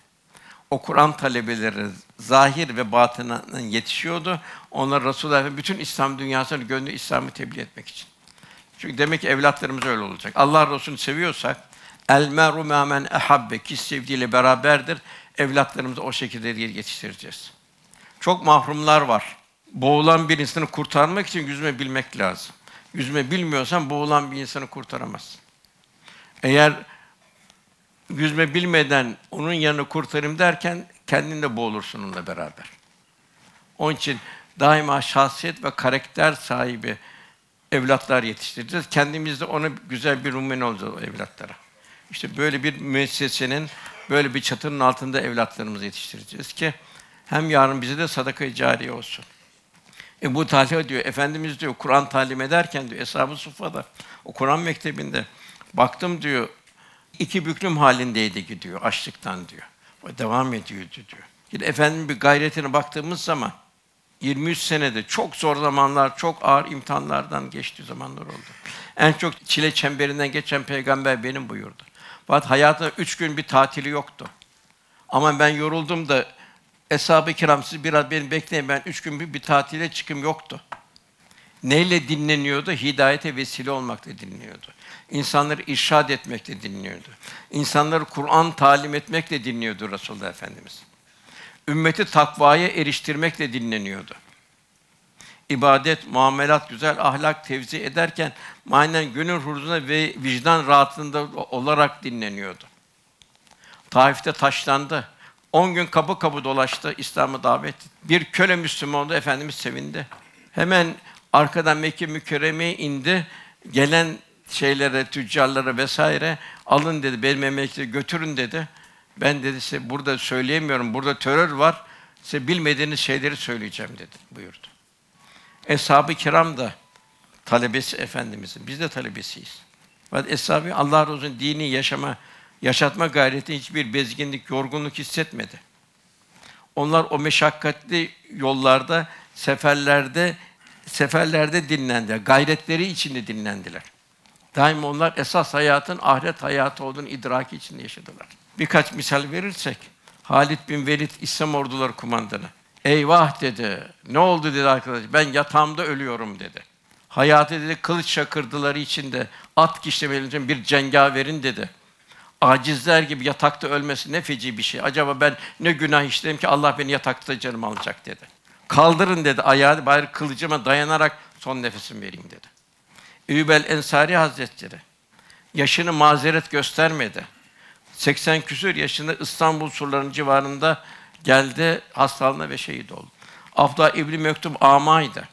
Speaker 2: O Kur'an talebeleri zahir ve batından yetişiyordu. Onlar Resulullah bütün İslam dünyasını gönlü İslam'ı tebliğ etmek için. Çünkü demek ki evlatlarımız öyle olacak. Allah Resulü'nü seviyorsak el meru men ehabbe ki sevdiğiyle beraberdir. Evlatlarımızı o şekilde yetiştireceğiz. Çok mahrumlar var. Boğulan bir insanı kurtarmak için yüzme bilmek lazım. Yüzme bilmiyorsan boğulan bir insanı kurtaramazsın. Eğer yüzme bilmeden onun yanını kurtarayım derken kendin de boğulursun onunla beraber. Onun için daima şahsiyet ve karakter sahibi evlatlar yetiştireceğiz. Kendimiz de ona güzel bir numune olacağız evlatlara. İşte böyle bir müessesenin, böyle bir çatının altında evlatlarımızı yetiştireceğiz ki hem yarın bize de sadaka-i cariye olsun. Ebu Talha diyor, Efendimiz diyor, Kur'an talim ederken diyor, Eshab-ı Suffa'da, o Kur'an mektebinde, baktım diyor, iki büklüm halindeydi gidiyor, açlıktan diyor. O devam ediyordu diyor. Yine Efendimiz bir gayretine baktığımız zaman, 23 senede çok zor zamanlar, çok ağır imtihanlardan geçtiği zamanlar oldu. En çok çile çemberinden geçen peygamber benim buyurdu. Fakat hayatında üç gün bir tatili yoktu. Ama ben yoruldum da Eshab-ı kiram siz biraz beni bekleyin ben üç gün bir, bir tatile çıkım yoktu. Neyle dinleniyordu? Hidayete vesile olmakla dinliyordu. İnsanları irşad etmekle dinliyordu. İnsanları Kur'an talim etmekle dinliyordu Resulullah Efendimiz. Ümmeti takvaya eriştirmekle dinleniyordu. İbadet, muamelat, güzel ahlak tevzi ederken manen gönül huzuruna ve vicdan rahatlığında olarak dinleniyordu. Taif'te taşlandı. 10 gün kapı kapı dolaştı, İslam'a davet. etti. Bir köle Müslüman oldu, Efendimiz sevindi. Hemen arkadan Mekke mükerremeye indi. Gelen şeylere, tüccarlara vesaire alın dedi, benim memlekete götürün dedi. Ben dedi size burada söyleyemiyorum, burada terör var. Size bilmediğiniz şeyleri söyleyeceğim dedi, buyurdu. Eshab-ı kiram da talebesi Efendimizin, biz de talebesiyiz. Fakat Eshab-ı Allah razı olsun dini yaşama, yaşatma gayreti hiçbir bezginlik, yorgunluk hissetmedi. Onlar o meşakkatli yollarda, seferlerde, seferlerde dinlendiler. Gayretleri içinde dinlendiler. Daima onlar esas hayatın ahiret hayatı olduğunu idraki içinde yaşadılar. Birkaç misal verirsek, Halid bin Velid İslam orduları kumandanı. Eyvah dedi. Ne oldu dedi arkadaş. Ben yatağımda ölüyorum dedi. Hayatı dedi kılıç şakırdıları içinde at kişnemeli için bir cengaverin dedi. Acizler gibi yatakta ölmesi ne feci bir şey. Acaba ben ne günah işledim ki Allah beni yatakta canım alacak dedi. Kaldırın dedi ayağı bari kılıcıma dayanarak son nefesimi vereyim dedi. Übel Ensari Hazretleri yaşını mazeret göstermedi. 80 küsur yaşında İstanbul surlarının civarında geldi hastalığına ve şehit oldu. Abdullah İbni Mektum amaydı.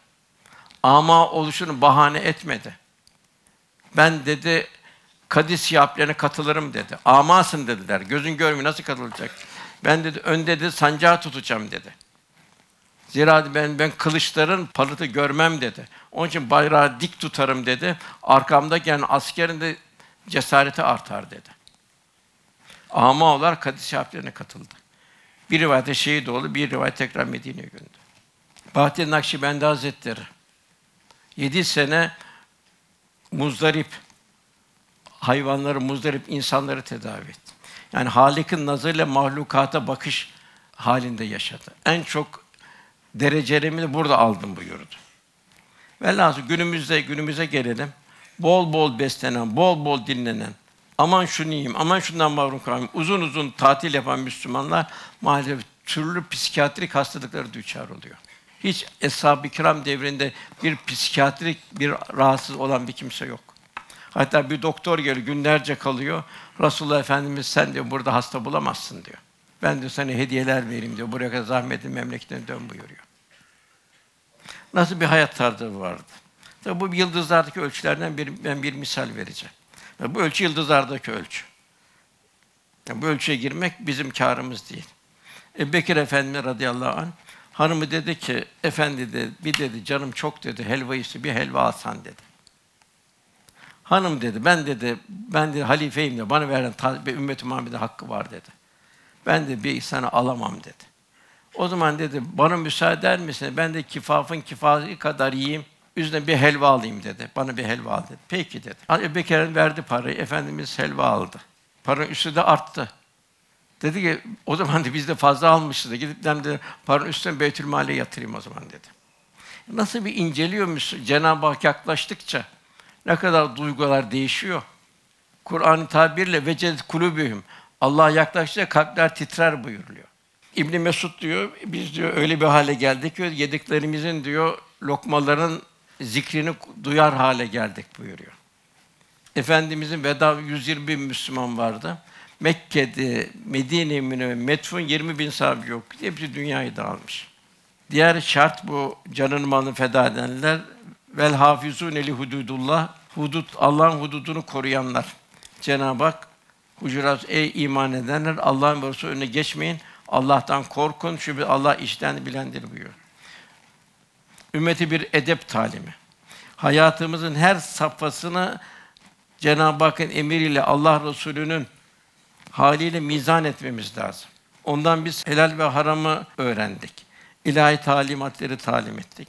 Speaker 2: Ama oluşunu bahane etmedi. Ben dedi Kadis yaplarına katılırım dedi. Amasın dediler. Gözün görmüyor nasıl katılacak? Ben dedi önde dedi sancağı tutacağım dedi. Zira ben ben kılıçların parıltı görmem dedi. Onun için bayrağı dik tutarım dedi. Arkamda gelen askerin de cesareti artar dedi. Ama olarak Kadis Şahaplarına katıldı. Bir rivayette şehit oldu, bir rivayet tekrar Medine'ye gönderdi. Bahattin Nakşibendi Hazretleri yedi sene muzdarip hayvanları muzdarip insanları tedavi etti. Yani Halik'in nazarıyla mahlukata bakış halinde yaşadı. En çok derecelerimi de burada aldım buyurdu. Velhasıl günümüzde günümüze gelelim. Bol bol beslenen, bol bol dinlenen, Aman şunu yiyeyim, aman şundan mahrum kalayım. Uzun uzun tatil yapan Müslümanlar maalesef türlü psikiyatrik hastalıklara düçar oluyor. Hiç Eshab-ı Kiram devrinde bir psikiyatrik bir rahatsız olan bir kimse yok. Hatta bir doktor geliyor, günlerce kalıyor. Resulullah Efendimiz sen diyor burada hasta bulamazsın diyor. Ben diyor sana hediyeler vereyim diyor. Buraya kadar zahmetin memleketine dön buyuruyor. Nasıl bir hayat tarzı vardı? Tabi bu yıldızlardaki ölçülerden bir, ben bir misal vereceğim. Ya bu ölçü yıldızlardaki ölçü. Yani bu ölçüye girmek bizim kârımız değil. Ebu Bekir Efendimiz radıyallahu anh hanımı dedi ki, efendi dedi, bir dedi canım çok dedi, helva iste bir helva alsan dedi. Hanım dedi, ben dedi, ben de halifeyim de bana bir ümmet-i Muhammed'e hakkı var dedi. Ben de bir sana alamam dedi. O zaman dedi, bana müsaade eder misin? Ben de kifafın kifası kadar yiyeyim, üzerine bir helva alayım dedi. Bana bir helva al dedi. Peki dedi. Ebu Bekir'in verdi parayı, Efendimiz helva aldı. Paranın üstü de arttı. Dedi ki, o zaman da biz de fazla almışız da gidip ben de paranın üstüne Beytülmal'e yatırayım o zaman dedi. Nasıl bir inceliyor Müslüman? Cenab-ı Hak yaklaştıkça ne kadar duygular değişiyor. Kur'an-ı tabirle veced kulübühüm. Allah yaklaştıkça kalpler titrer buyuruluyor. İbn Mesud diyor, biz diyor öyle bir hale geldik ki yediklerimizin diyor lokmaların zikrini duyar hale geldik buyuruyor. Efendimizin veda 120 bin Müslüman vardı. Mekke'de, Medine-i Münevver, Metfun 20 bin sahabe yok. Hepsi dünyayı dağılmış. Diğer şart bu canını malını feda edenler vel hafizun eli hududullah hudut Allah'ın hududunu koruyanlar. Cenab-ı Hak Hucurat ey iman edenler Allah'ın ve önüne geçmeyin. Allah'tan korkun çünkü Allah işten bilendir buyuruyor. Ümmeti bir edep talimi. Hayatımızın her safhasını Cenab-ı Hakk'ın emriyle Allah Resulü'nün haliyle mizan etmemiz lazım. Ondan biz helal ve haramı öğrendik. İlahi talimatları talim ettik.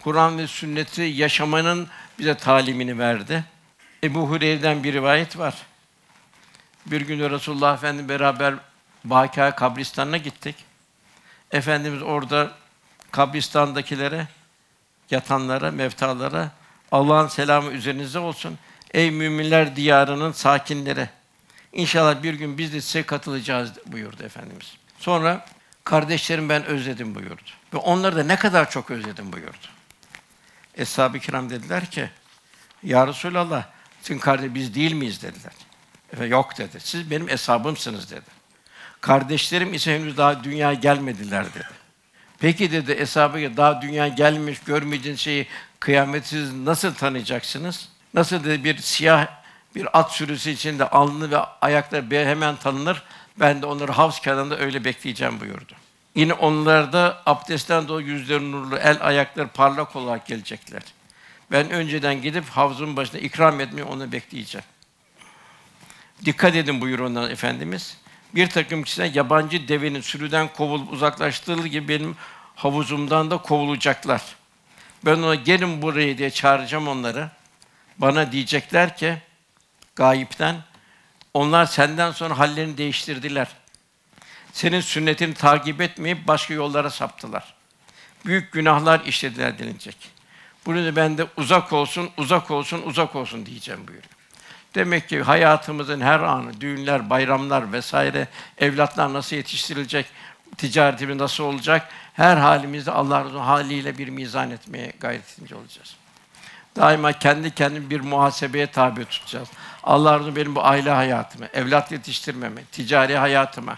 Speaker 2: Kur'an ve sünneti yaşamanın bize talimini verdi. Ebu Hureyre'den bir rivayet var. Bir gün Resulullah Efendimiz beraber Bâkâ kabristanına gittik. Efendimiz orada kabristandakilere, yatanlara, mevtalara Allah'ın selamı üzerinize olsun. Ey müminler diyarının sakinleri. İnşallah bir gün biz de size katılacağız buyurdu Efendimiz. Sonra kardeşlerim ben özledim buyurdu. Ve onları da ne kadar çok özledim buyurdu. Eshab-ı kiram dediler ki, Ya Resulallah, sizin kardeş biz değil miyiz dediler. Efendim, yok dedi. Siz benim hesabımsınız dedi. Kardeşlerim ise henüz daha dünya gelmediler dedi. Peki dedi hesabı daha dünya gelmiş görmeyeceğiniz şeyi kıyametsiz nasıl tanıyacaksınız? Nasıl dedi bir siyah bir at sürüsü içinde alnı ve ayakları hemen tanınır. Ben de onları havz kenarında öyle bekleyeceğim buyurdu. Yine onlar da abdestten dolayı yüzleri nurlu, el ayakları parlak olarak gelecekler. Ben önceden gidip havzun başına ikram etmeyi onu bekleyeceğim. Dikkat edin buyur ondan Efendimiz. Bir takım kişiler yabancı devenin sürüden kovulup uzaklaştırıldığı gibi benim havuzumdan da kovulacaklar. Ben ona gelin buraya diye çağıracağım onları. Bana diyecekler ki gayipten onlar senden sonra hallerini değiştirdiler. Senin sünnetini takip etmeyip başka yollara saptılar. Büyük günahlar işlediler denilecek. Bunu ben de uzak olsun, uzak olsun, uzak olsun diyeceğim buyuruyor. Demek ki hayatımızın her anı, düğünler, bayramlar vesaire, evlatlar nasıl yetiştirilecek, ticaretimiz nasıl olacak, her halimizde Allah'ın haliyle bir mizan etmeye gayret edince olacağız. Daima kendi kendimi bir muhasebeye tabi tutacağız. Allah benim bu aile hayatıma, evlat yetiştirmeme, ticari hayatıma,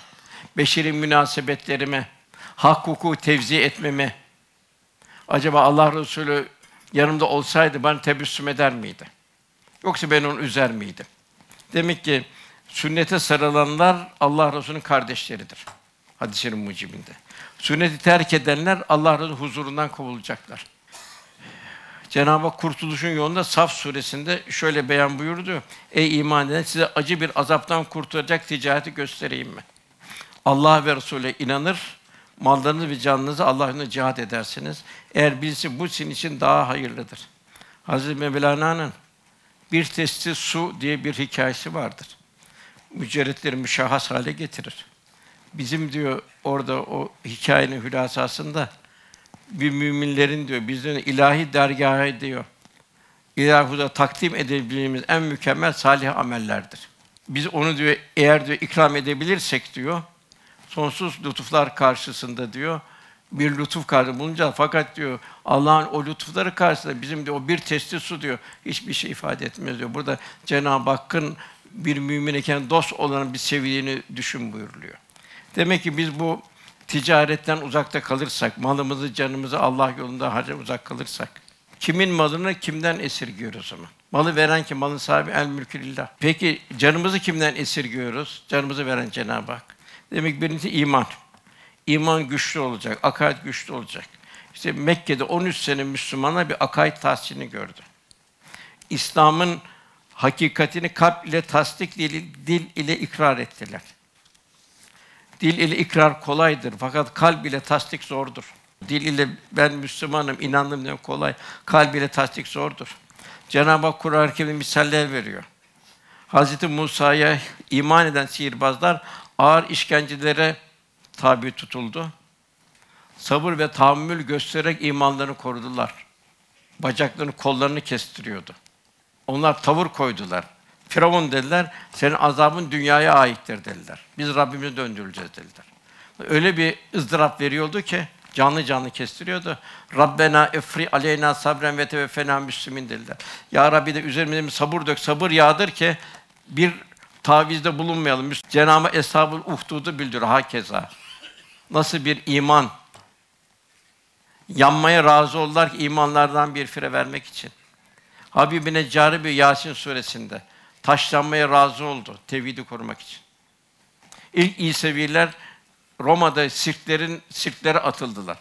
Speaker 2: beşeri münasebetlerime, hak hukuku tevzi etmeme. Acaba Allah Resulü yanımda olsaydı bana tebessüm eder miydi? Yoksa ben onu üzer miydim? Demek ki sünnete sarılanlar Allah Resulü'nün kardeşleridir. Hadis-i mucibinde. Sünneti terk edenler Allah Resulü huzurundan kovulacaklar. Cenab-ı Hak kurtuluşun yolunda Saf suresinde şöyle beyan buyurdu. Ey iman eden size acı bir azaptan kurtaracak ticareti göstereyim mi? Allah ve Resul'e inanır, mallarınızı ve canınızı Allah yolunda cihat edersiniz. Eğer bilsin bu sizin için daha hayırlıdır. Hazreti Mevlana'nın bir testi su diye bir hikayesi vardır. Mücerretleri müşahhas hale getirir. Bizim diyor orada o hikayenin hülasasında bir müminlerin diyor bizden ilahi dergâhı diyor. İlahuda takdim edebileceğimiz en mükemmel salih amellerdir. biz onu diyor eğer diyor ikram edebilirsek diyor sonsuz lütuflar karşısında diyor bir lütuf karşısında bulunacağız. Fakat diyor Allah'ın o lütufları karşısında bizim de o bir testi su diyor hiçbir şey ifade etmez diyor. Burada Cenab-ı Hakk'ın bir mümin iken dost olan bir seviyeni düşün buyuruluyor. Demek ki biz bu ticaretten uzakta kalırsak, malımızı, canımızı Allah yolunda harca uzak kalırsak, kimin malını kimden esirgiyoruz o zaman? Malı veren kim? Malın sahibi el mülkü lillah. Peki canımızı kimden esirgiyoruz? Canımızı veren Cenab-ı Hak. Demek ki birincisi iman. İman güçlü olacak, akaid güçlü olacak. İşte Mekke'de 13 sene Müslümana bir akaid tahsilini gördü. İslam'ın hakikatini kalp ile tasdik, dil, dil ile ikrar ettiler. Dil ile ikrar kolaydır fakat kalp ile tasdik zordur. Dil ile ben Müslümanım, inandım demek kolay. Kalp ile tasdik zordur. Cenab-ı Hak Kur'an-ı Kerim'de misaller veriyor. Hazreti Musa'ya iman eden sihirbazlar ağır işkencelere tabi tutuldu. Sabır ve tahammül göstererek imanlarını korudular. Bacaklarını, kollarını kestiriyordu. Onlar tavır koydular. Firavun dediler, senin azabın dünyaya aittir dediler. Biz Rabbimize döndürüleceğiz dediler. Öyle bir ızdırap veriyordu ki canlı canlı kestiriyordu. Rabbena efri aleyna sabren ve teveffena müslimin dediler. Ya Rabbi de üzerimize bir sabır dök, sabır yağdır ki bir tavizde bulunmayalım. Cenab-ı Eshab-ül Uhdud'u bildiriyor hakeza. Nasıl bir iman? Yanmaya razı oldular ki imanlardan bir fire vermek için. Habibine cari bir Yasin suresinde taşlanmaya razı oldu tevhidi korumak için. İlk İseviler Roma'da sirklerin sirklere atıldılar.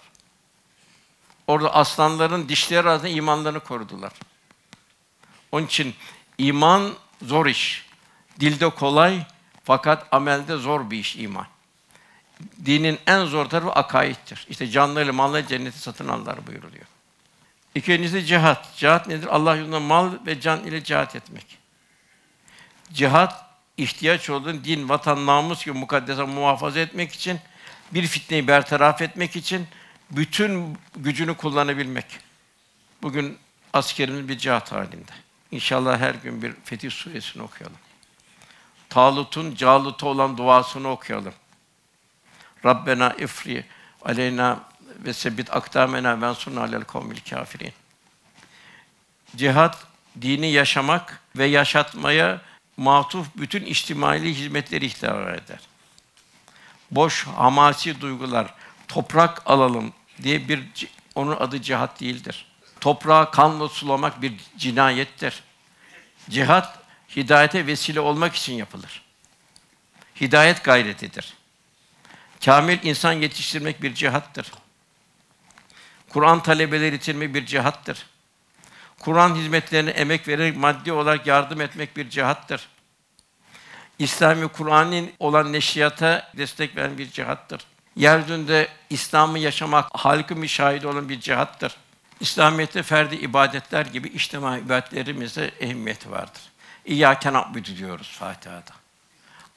Speaker 2: Orada aslanların dişleri arasında imanlarını korudular. Onun için iman zor iş. Dilde kolay fakat amelde zor bir iş iman. Dinin en zor tarafı akaittir. İşte canlarıyla malları cenneti satın alırlar buyuruluyor. İkincisi cihat. Cihat nedir? Allah yolunda mal ve can ile cihat etmek. Cihat ihtiyaç olduğun din, vatan, namus gibi mukaddese muhafaza etmek için, bir fitneyi bertaraf etmek için bütün gücünü kullanabilmek. Bugün askerimiz bir cihat halinde. İnşallah her gün bir Fetih Suresini okuyalım. Talut'un Calut'a olan duasını okuyalım. Rabbena ifri aleyna ve sebit akdamena ben sunna alel kavmil kafirin. Cihat dini yaşamak ve yaşatmaya matuf bütün içtimai hizmetleri ihtar eder. Boş hamasi duygular, toprak alalım diye bir onun adı cihat değildir. Toprağı kanla sulamak bir cinayettir. Cihat hidayete vesile olmak için yapılır. Hidayet gayretidir. Kamil insan yetiştirmek bir cihattır. Kur'an talebeleri yetiştirmek bir cihattır. Kur'an hizmetlerine emek vererek maddi olarak yardım etmek bir cihattır. İslami Kur'an'ın olan neşriyata destek veren bir cihattır. Yeryüzünde İslam'ı yaşamak, halkın bir şahidi olan bir cihattır. İslamiyet'te ferdi ibadetler gibi içtima ibadetlerimizde ehemmiyeti vardır. İyyâke na'budu diyoruz Fatiha'da.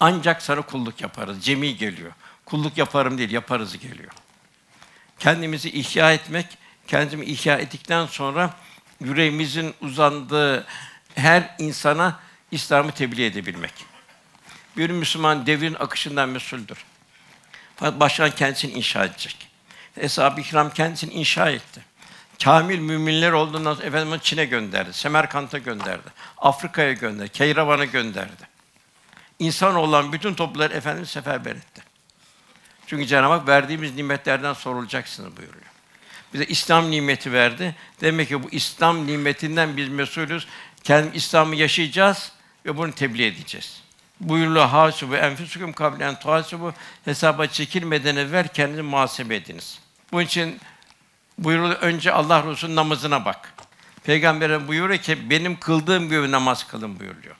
Speaker 2: Ancak sana kulluk yaparız. Cemi geliyor. Kulluk yaparım değil, yaparız geliyor. Kendimizi ihya etmek, kendimi ihya ettikten sonra yüreğimizin uzandığı her insana İslam'ı tebliğ edebilmek. Bir Müslüman devrin akışından mesuldür. Fakat başkan kendisini inşa edecek. Eshab-ı Kiram kendisini inşa etti. Kamil müminler olduğundan sonra Efendimiz Çin'e gönderdi, Semerkant'a gönderdi, Afrika'ya gönderdi, Keyravan'a gönderdi. İnsan olan bütün toplumları Efendimiz seferber etti. Çünkü Cenab-ı Hak verdiğimiz nimetlerden sorulacaksınız buyuruyor. Bize İslam nimeti verdi. Demek ki bu İslam nimetinden biz mesulüz. Kendi İslam'ı yaşayacağız ve bunu tebliğ edeceğiz. Buyuruluyor hasibu enfusukum kablen en tuhasibu hesaba çekilmeden evvel kendinizi muhasebe ediniz. Bunun için buyuruluyor önce Allah Resulü'nün namazına bak. Peygamber'e buyuruyor ki benim kıldığım gibi namaz kılın buyuruyor.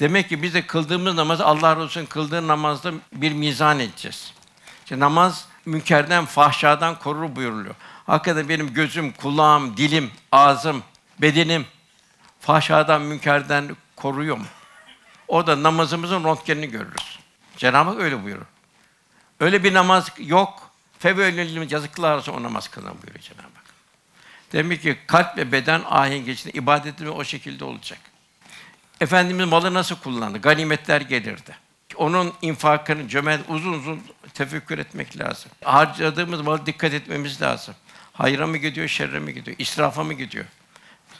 Speaker 2: Demek ki biz de kıldığımız namazı Allah Resulü'nün kıldığı namazda bir mizan edeceğiz. İşte namaz münkerden, fahşadan korur buyuruluyor. Hakikaten benim gözüm, kulağım, dilim, ağzım, bedenim fahşadan, münkerden koruyor mu? O da namazımızın röntgenini görürüz. Cenab-ı Hak öyle buyurur. Öyle bir namaz yok. Fevvelil yazıklar olsun o namaz kılan buyuruyor Cenab-ı Hak. Demek ki kalp ve beden ahenk içinde ibadetimiz o şekilde olacak. Efendimiz malı nasıl kullandı? Ganimetler gelirdi. Onun infakını cömert uzun uzun tefekkür etmek lazım. Harcadığımız malı dikkat etmemiz lazım. Hayra mı gidiyor, şerre mi gidiyor? İsrafa mı gidiyor?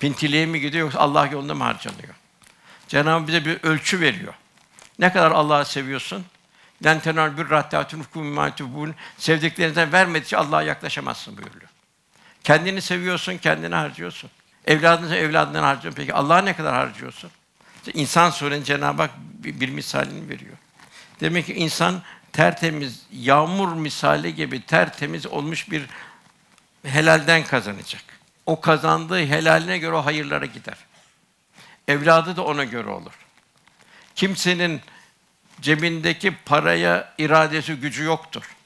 Speaker 2: Pintiliğe mi gidiyor yoksa Allah yolunda mı harcanıyor? Cenab-ı bize bir ölçü veriyor. Ne kadar Allah'ı seviyorsun? Den tenal bir rahattatun hukumatubun sevdiklerinden vermedikçe Allah'a yaklaşamazsın buyuruyor. Kendini seviyorsun, kendini harcıyorsun. Evladını evladından harcıyorsun. Peki Allah'a ne kadar harcıyorsun? İşte İnsan surenin Cenab-ı Hak bir, bir misalini veriyor. Demek ki insan tertemiz, yağmur misali gibi tertemiz olmuş bir helalden kazanacak. O kazandığı helaline göre o hayırlara gider. Evladı da ona göre olur. Kimsenin cebindeki paraya iradesi gücü yoktur.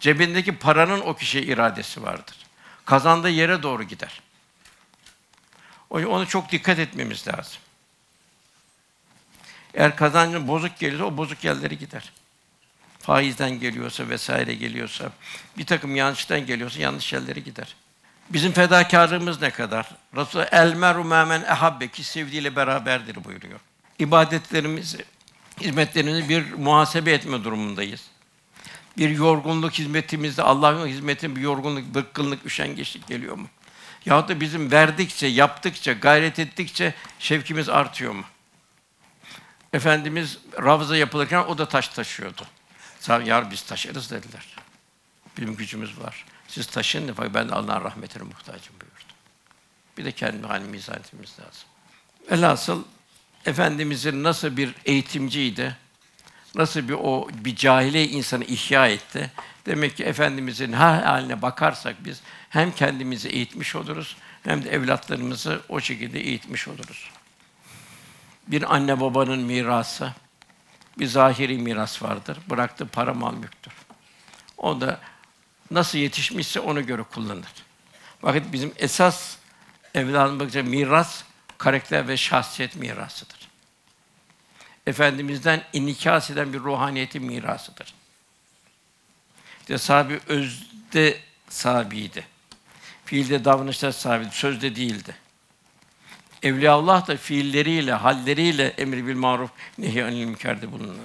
Speaker 2: Cebindeki paranın o kişiye iradesi vardır. Kazandığı yere doğru gider. O- Onu çok dikkat etmemiz lazım. Eğer kazancın bozuk geliyorsa o bozuk yerlere gider. Faizden geliyorsa vesaire geliyorsa, bir takım yanlıştan geliyorsa yanlış yerlere gider. Bizim fedakarlığımız ne kadar? Resul el meru men ehabbe ki sevdiğiyle beraberdir buyuruyor. İbadetlerimizi, hizmetlerimizi bir muhasebe etme durumundayız. Bir yorgunluk hizmetimizde Allah'ın hizmetinin bir yorgunluk, bıkkınlık, üşengeçlik geliyor mu? Yahut da bizim verdikçe, yaptıkça, gayret ettikçe şevkimiz artıyor mu? Efendimiz Ravza yapılırken o da taş taşıyordu. Yar biz taşırız dediler. Bizim gücümüz var. Siz taşın da ben de Allah'ın rahmetine muhtacım buyurdu. Bir de kendi halimizi mizan etmemiz lazım. Velhasıl Efendimizin nasıl bir eğitimciydi, nasıl bir o bir cahiliye insanı ihya etti. Demek ki Efendimizin her haline bakarsak biz hem kendimizi eğitmiş oluruz hem de evlatlarımızı o şekilde eğitmiş oluruz. Bir anne babanın mirası, bir zahiri miras vardır. Bıraktığı para mal mülktür. O da nasıl yetişmişse ona göre kullanır. Bakın bizim esas evladın bakınca miras karakter ve şahsiyet mirasıdır. Efendimizden inikas eden bir ruhaniyetin mirasıdır. İşte sahibi özde sahibiydi. Fiilde davranışta sahibiydi, sözde değildi. Evliyaullah da fiilleriyle, halleriyle emri bil maruf, nehy anil münkerde bulunurlar.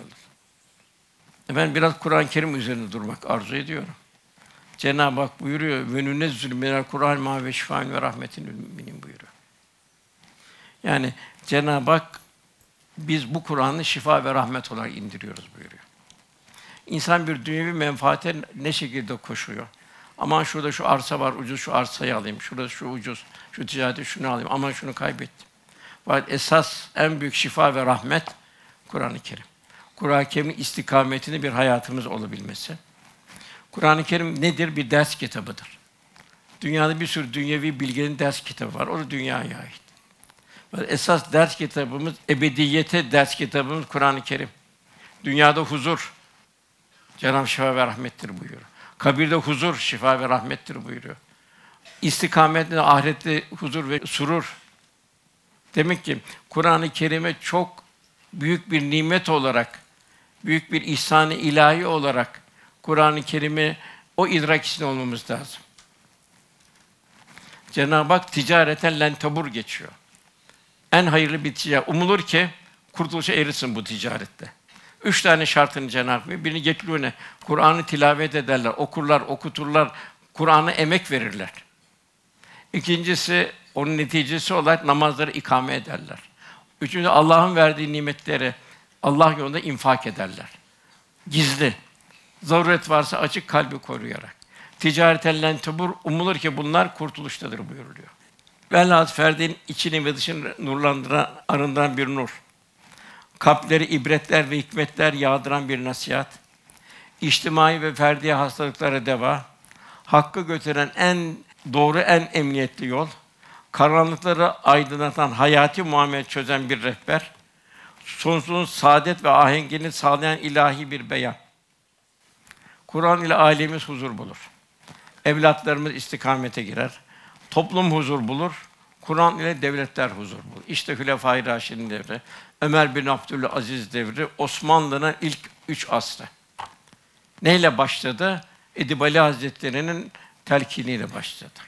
Speaker 2: Ben biraz Kur'an-ı Kerim üzerinde durmak arzu ediyorum. Cenab-ı Hak buyuruyor, ve nünezzül minel Kur'an ma ve şifaen ve rahmetin müminin buyuruyor. Yani Cenab-ı Hak biz bu Kur'an'ı şifa ve rahmet olarak indiriyoruz buyuruyor. İnsan bir dünyevi menfaate ne şekilde koşuyor? Aman şurada şu arsa var ucuz, şu arsayı alayım. Şurada şu ucuz, şu ticareti şunu alayım. Aman şunu kaybettim. Fakat esas en büyük şifa ve rahmet Kur'an-ı Kerim. Kur'an-ı Kerim'in istikametini bir hayatımız olabilmesi. Kur'an-ı Kerim nedir? Bir ders kitabıdır. Dünyada bir sürü dünyevi bilginin ders kitabı var. O da dünyaya ait. Fakat Esas ders kitabımız, ebediyete ders kitabımız Kur'an-ı Kerim. Dünyada huzur, Cenab-ı şifa ve rahmettir buyuruyor. Kabirde huzur, şifa ve rahmettir buyuruyor. İstikametle ahirette huzur ve surur. Demek ki Kur'an-ı Kerim'e çok büyük bir nimet olarak, büyük bir ihsan-ı ilahi olarak Kur'an-ı Kerim'i o idrak içinde olmamız lazım. Cenab-ı Hak ticareten lentabur geçiyor. En hayırlı bir ticaret. Umulur ki kurtuluşa erirsin bu ticarette. Üç tane şartını Cenab-ı Hak. Birini getirine Kur'an'ı tilavet ederler, okurlar, okuturlar, Kur'an'a emek verirler. İkincisi, onun neticesi olarak namazları ikame ederler. Üçüncü, Allah'ın verdiği nimetleri Allah yolunda infak ederler. Gizli. Zaruret varsa açık kalbi koruyarak. Ticareten lentubur umulur ki bunlar kurtuluştadır buyuruluyor. Velhâsıl ferdin içini ve dışını nurlandıran, arındıran bir nur. Kalpleri ibretler ve hikmetler yağdıran bir nasihat. İçtimai ve ferdi hastalıklara deva. Hakkı götüren en doğru, en emniyetli yol. Karanlıkları aydınlatan, hayati muamele çözen bir rehber. Sonsuz saadet ve ahengini sağlayan ilahi bir beyan. Kur'an ile ailemiz huzur bulur. Evlatlarımız istikamete girer. Toplum huzur bulur. Kur'an ile devletler huzur bulur. İşte Hülefâ-i Raşid'in devri, Ömer bin Abdülaziz devri, Osmanlı'nın ilk üç asrı. Neyle başladı? Edibali Hazretleri'nin telkiniyle başladı.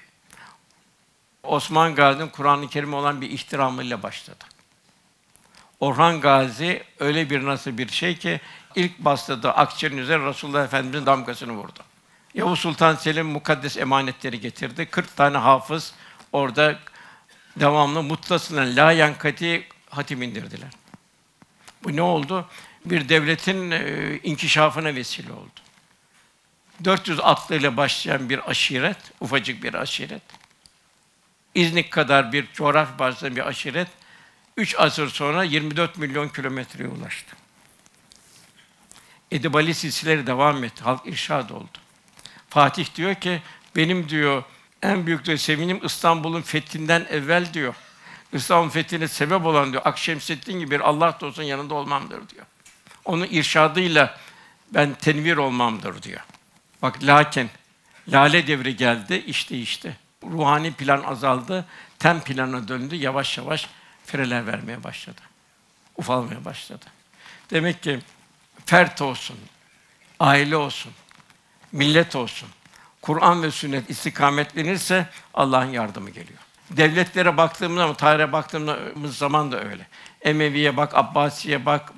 Speaker 2: Osman Gazi'nin Kur'an-ı Kerim'e olan bir ihtiramıyla başladı. Orhan Gazi öyle bir nasıl bir şey ki ilk bastığı akçenin üzerine Resulullah Efendimiz'in damgasını vurdu. Yavuz Sultan Selim mukaddes emanetleri getirdi. 40 tane hafız orada devamlı mutlasına la yankati hatim indirdiler. Bu ne oldu? Bir devletin e, inkişafına vesile oldu. 400 atlıyla başlayan bir aşiret, ufacık bir aşiret. İznik kadar bir coğrafya başlayan bir aşiret, 3 asır sonra 24 milyon kilometreye ulaştı. Edebali silsileri devam etti, halk irşad oldu. Fatih diyor ki, benim diyor, en büyük diyor, sevinim İstanbul'un fethinden evvel diyor. İstanbul'un fethine sebep olan diyor, Akşemseddin gibi bir Allah dostunun yanında olmamdır diyor. Onun irşadıyla ben tenvir olmamdır diyor. Bak lakin lale devri geldi, iş değişti. Ruhani plan azaldı, tem plana döndü, yavaş yavaş freler vermeye başladı. Ufalmaya başladı. Demek ki fert olsun, aile olsun, millet olsun, Kur'an ve sünnet istikametlenirse Allah'ın yardımı geliyor. Devletlere baktığımız zaman, tarihe baktığımız zaman da öyle. Emevi'ye bak, Abbasi'ye bak,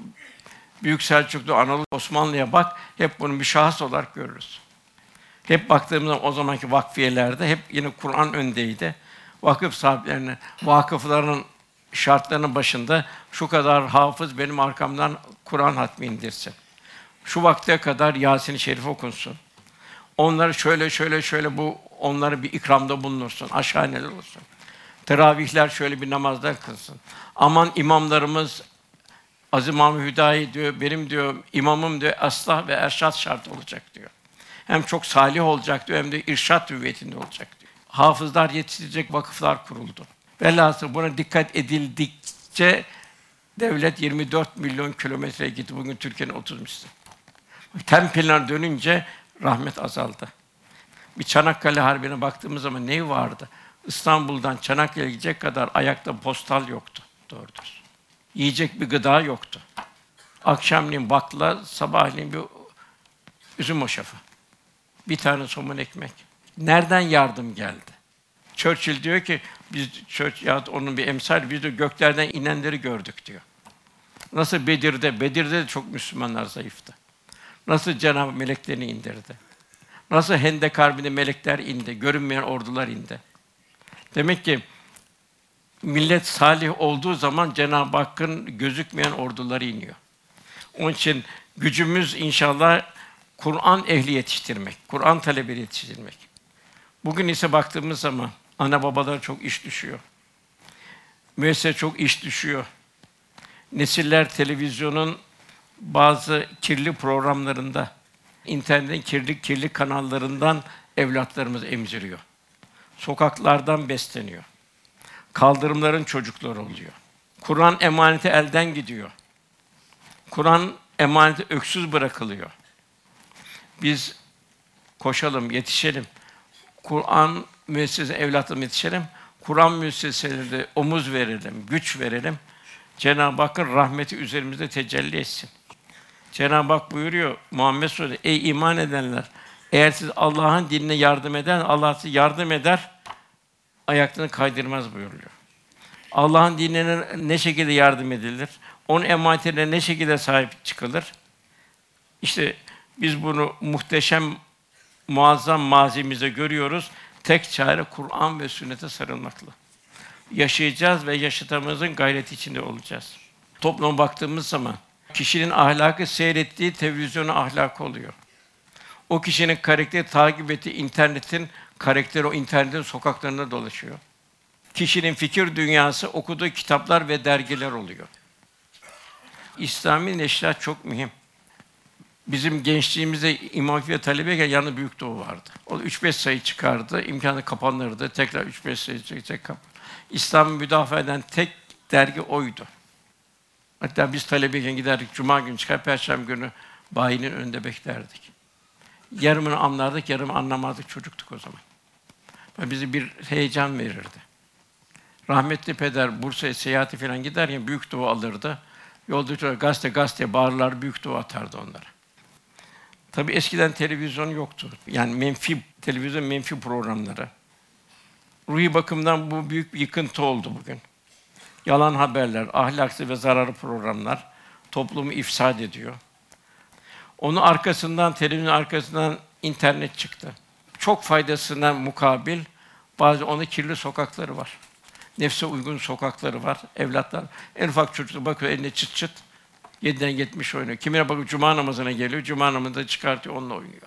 Speaker 2: Büyük Selçuklu, Anadolu, Osmanlı'ya bak, hep bunu bir şahıs olarak görürüz. Hep baktığımız zaman o zamanki vakfiyelerde hep yine Kur'an öndeydi. Vakıf sahiplerine, vakıfların şartlarının başında şu kadar hafız benim arkamdan Kur'an hatmi indirsin. Şu vakte kadar Yasin-i Şerif okunsun. Onları şöyle şöyle şöyle bu onları bir ikramda bulunursun. Aşağı neler olsun. Teravihler şöyle bir namazlar kılsın. Aman imamlarımız Aziz Mahmud Hüdayi diyor, benim diyor imamım diyor aslah ve erşat şart olacak diyor. Hem çok salih olacak diyor hem de irşat hüviyetinde olacak diyor. Hafızlar yetiştirecek vakıflar kuruldu. Velhasıl buna dikkat edildikçe devlet 24 milyon kilometreye gitti. Bugün Türkiye'nin 30 misli. Tem planına dönünce rahmet azaldı. Bir Çanakkale Harbi'ne baktığımız zaman ne vardı? İstanbul'dan Çanakkale'ye gidecek kadar ayakta postal yoktu. Doğrudur. Yiyecek bir gıda yoktu. Akşamleyin bakla, sabahleyin bir üzüm hoşafı. Bir tane somun ekmek. Nereden yardım geldi? Churchill diyor ki biz Churchill ya onun bir emsal biz de göklerden inenleri gördük diyor. Nasıl Bedir'de, Bedir'de de çok Müslümanlar zayıftı. Nasıl Cenab-ı meleklerini indirdi. Nasıl Hendek Harbi'nde melekler indi, görünmeyen ordular indi. Demek ki millet salih olduğu zaman Cenab-ı Hakk'ın gözükmeyen orduları iniyor. Onun için gücümüz inşallah Kur'an ehli yetiştirmek, Kur'an talebeleri yetiştirmek. Bugün ise baktığımız zaman ana babalar çok iş düşüyor. Müessese çok iş düşüyor. Nesiller televizyonun bazı kirli programlarında, internetin kirli kirli kanallarından evlatlarımız emziriyor. Sokaklardan besleniyor. Kaldırımların çocukları oluyor. Kur'an emaneti elden gidiyor. Kur'an emaneti öksüz bırakılıyor. Biz koşalım, yetişelim. Kur'an müessese evlatlarına yetişelim. Kur'an müesseselerinde omuz verelim, güç verelim. Cenab-ı Hakk'ın rahmeti üzerimizde tecelli etsin. Cenab-ı Hak buyuruyor Muhammed Suresi, ey iman edenler, eğer siz Allah'ın dinine yardım eder, Allah size yardım eder, ayaklarını kaydırmaz buyuruyor. Allah'ın dinine ne şekilde yardım edilir? Onun emanetine ne şekilde sahip çıkılır? İşte biz bunu muhteşem, muazzam mazimize görüyoruz. Tek çare Kur'an ve sünnete sarılmakla. Yaşayacağız ve yaşatamızın gayreti içinde olacağız. Topluma baktığımız zaman kişinin ahlakı seyrettiği televizyonu ahlak oluyor. O kişinin karakteri takip ettiği internetin karakteri o internetin sokaklarında dolaşıyor. Kişinin fikir dünyası okuduğu kitaplar ve dergiler oluyor. İslami neşriat çok mühim. Bizim gençliğimizde İmam Hatip'e talebeyken yanında Büyük Doğu vardı. O 3-5 sayı çıkardı, imkanı kapanırdı. Tekrar 3-5 sayı kap. İslam'ı müdafaa eden tek dergi oydu. Hatta biz talebeyken giderdik, Cuma günü çıkar, Perşembe günü bayinin önünde beklerdik. Yarımını anlardık, yarımı anlamazdık. Çocuktuk o zaman. Ve bizi bir heyecan verirdi. Rahmetli peder Bursa'ya seyahati falan giderken büyük dua alırdı. Yolda gazete gazete bağırlar, büyük dua atardı onlara. Tabii eskiden televizyon yoktu. Yani menfi televizyon menfi programları. Ruhi bakımdan bu büyük bir yıkıntı oldu bugün. Yalan haberler, ahlaksız ve zararlı programlar toplumu ifsad ediyor. Onun arkasından, televizyon arkasından internet çıktı. Çok faydasından mukabil bazı onun kirli sokakları var. Nefse uygun sokakları var. Evlatlar en ufak çocuk bakıyor eline çıt çıt 7'den 70 oynuyor. Kimine bakıyor cuma namazına geliyor. Cuma namazında çıkartıyor onunla oynuyor.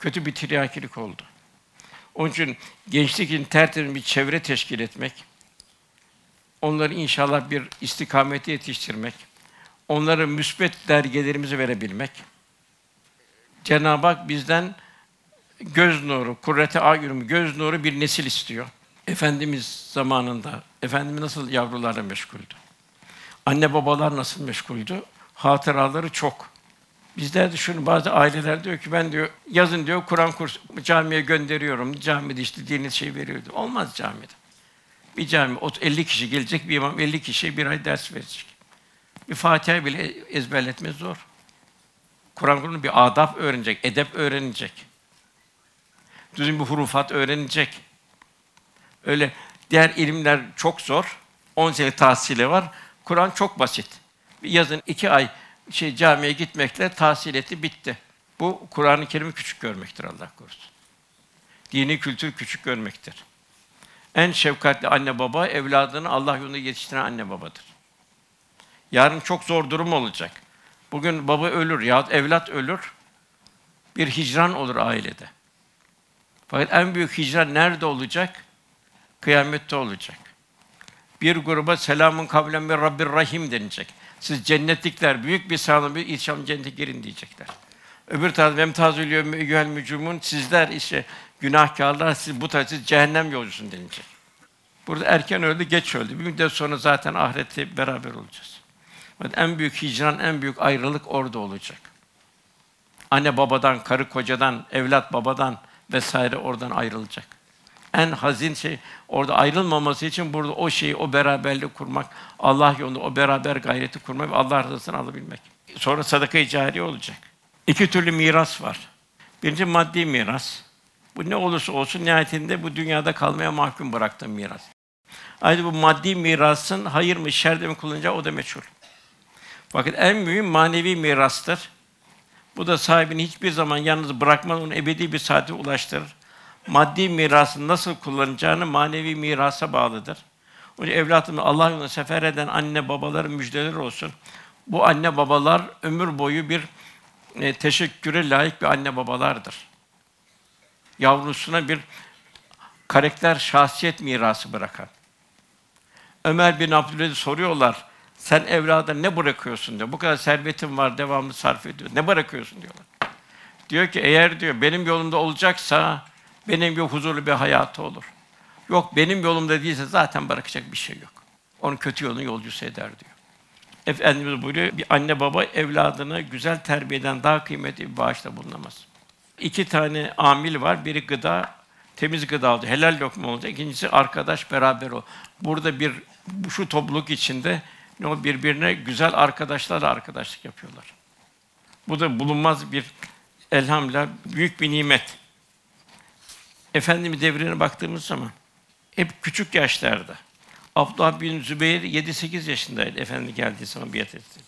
Speaker 2: Kötü bir tiryakilik oldu. Onun için gençlik için tertemiz bir çevre teşkil etmek, onları inşallah bir istikamete yetiştirmek, onlara müsbet dergelerimizi verebilmek. Cenab-ı Hak bizden göz nuru, kurrete ayunum, göz nuru bir nesil istiyor. Efendimiz zamanında, Efendimiz nasıl yavrularla meşguldü? Anne babalar nasıl meşguldü? Hatıraları çok. Bizler de şunu bazı aileler diyor ki ben diyor yazın diyor Kur'an kursu camiye gönderiyorum. Camide işte dini şey veriyordu. Olmaz camide. Bir cami ot- 50 kişi gelecek, bir imam 50 kişiye bir ay ders verecek. Bir Fatiha bile ezberletmez zor. Kur'an kursunda bir adab öğrenecek, edep öğrenecek. Düzgün bir hurufat öğrenecek. Öyle diğer ilimler çok zor. 10 sene tahsili var. Kur'an çok basit. Bir Yazın iki ay şey camiye gitmekle tahsil etti, bitti. Bu Kur'an-ı Kerim'i küçük görmektir Allah korusun. Dini kültür küçük görmektir. En şefkatli anne baba evladını Allah yolunda yetiştiren anne babadır. Yarın çok zor durum olacak. Bugün baba ölür ya evlat ölür. Bir hicran olur ailede. Fakat en büyük hicran nerede olacak? Kıyamette olacak. Bir gruba selamun kavlen bir Rabbir Rahim denilecek. Siz cennetlikler büyük bir sağlam bir inşallah cennete girin diyecekler. Öbür tarafta emtazül yevme mücumun sizler işte günahkarlar siz bu siz cehennem yolcusun denilecek. Burada erken öldü, geç öldü. Bir müddet sonra zaten ahirette beraber olacağız. En büyük hicran, en büyük ayrılık orada olacak. Anne babadan, karı kocadan, evlat babadan vesaire oradan ayrılacak. En hazin şey orada ayrılmaması için burada o şeyi, o beraberliği kurmak, Allah yolunda o beraber gayreti kurmak ve Allah rızasını alabilmek. Sonra sadaka-i olacak. İki türlü miras var. Birinci maddi miras. Bu ne olursa olsun nihayetinde bu dünyada kalmaya mahkum bıraktığım miras. Ayrıca bu maddi mirasın hayır mı şer mi kullanacağı o da meçhul. Fakat en mühim manevi mirastır. Bu da sahibini hiçbir zaman yalnız bırakmaz, onu ebedi bir saate ulaştırır. Maddi mirasını nasıl kullanacağını manevi mirasa bağlıdır. Onun için evlatımı Allah yolunda sefer eden anne babaların müjdeler olsun. Bu anne babalar ömür boyu bir e, teşekküre layık bir anne babalardır. Yavrusuna bir karakter, şahsiyet mirası bırakan. Ömer bin Abdülaziz soruyorlar. Sen evlada ne bırakıyorsun diyor. Bu kadar servetin var, devamlı sarf ediyor. Ne bırakıyorsun diyorlar. Diyor ki eğer diyor benim yolumda olacaksa benim bir huzurlu bir hayatı olur. Yok benim yolumda değilse zaten bırakacak bir şey yok. Onu kötü yolun yolcusu eder diyor. Efendimiz buyuruyor, bir anne baba evladını güzel terbiyeden daha kıymetli bir bağışta bulunamaz. İki tane amil var. Biri gıda, temiz gıda olacak, helal lokma olacak. İkincisi arkadaş, beraber o. Burada bir, şu topluluk içinde ne o birbirine güzel arkadaşlarla arkadaşlık yapıyorlar. Bu da bulunmaz bir elhamdülillah büyük bir nimet. Efendimiz devrine baktığımız zaman hep küçük yaşlarda. Abdullah bin Zübeyir 7-8 yaşındaydı Efendi geldiği zaman biat etti.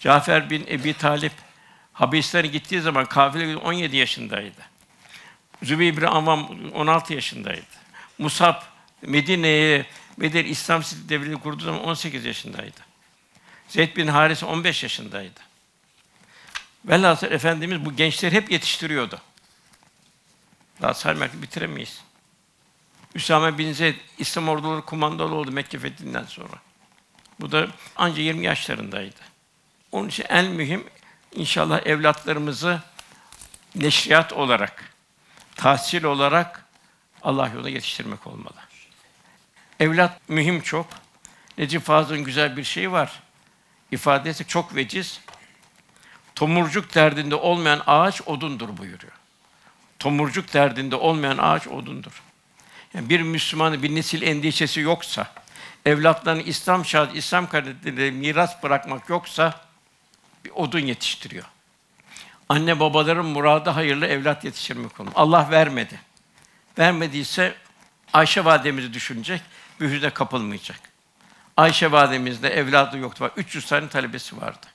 Speaker 2: Cafer bin Ebi Talip Habeşistan'a gittiği zaman kafile 17 yaşındaydı. Zübeyir bin Avam 16 yaşındaydı. Musab Medine'ye Medine İslam devleti kurduğu zaman 18 yaşındaydı. Zeyd bin Haris 15 yaşındaydı. Velhasıl Efendimiz bu gençleri hep yetiştiriyordu. Daha saymakla bitiremeyiz. Üsame bin Zeyd İslam orduları kumandalı oldu Mekke fethinden sonra. Bu da anca 20 yaşlarındaydı. Onun için en mühim inşallah evlatlarımızı neşriyat olarak, tahsil olarak Allah yolunda yetiştirmek olmalı. Evlat mühim çok. Necip Fazıl'ın güzel bir şeyi var. İfadesi çok veciz. Tomurcuk derdinde olmayan ağaç odundur buyuruyor. Tomurcuk derdinde olmayan ağaç odundur. Yani bir Müslümanın bir nesil endişesi yoksa, evlatlarını İslam şahit, İslam karakterinde miras bırakmak yoksa bir odun yetiştiriyor. Anne babaların muradı hayırlı evlat yetiştirmek olur. Allah vermedi. Vermediyse Ayşe validemizi düşünecek, bir kapılmayacak. Ayşe validemizde evladı yoktu. Var. 300 tane talebesi vardı.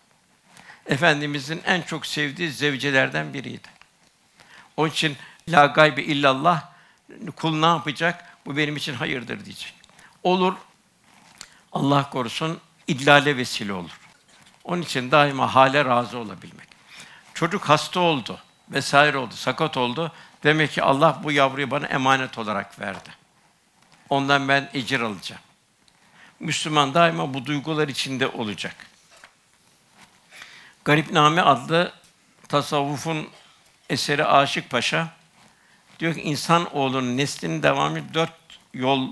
Speaker 2: Efendimizin en çok sevdiği zevcelerden biriydi. Onun için la gaybe illallah kul ne yapacak? Bu benim için hayırdır diyecek. Olur Allah korusun idlale vesile olur. Onun için daima hale razı olabilmek. Çocuk hasta oldu, vesaire oldu, sakat oldu. Demek ki Allah bu yavruyu bana emanet olarak verdi. Ondan ben ecir alacağım. Müslüman daima bu duygular içinde olacak. Garipname adlı tasavvufun eseri Aşık Paşa diyor ki insan oğlunun neslinin devamı dört yol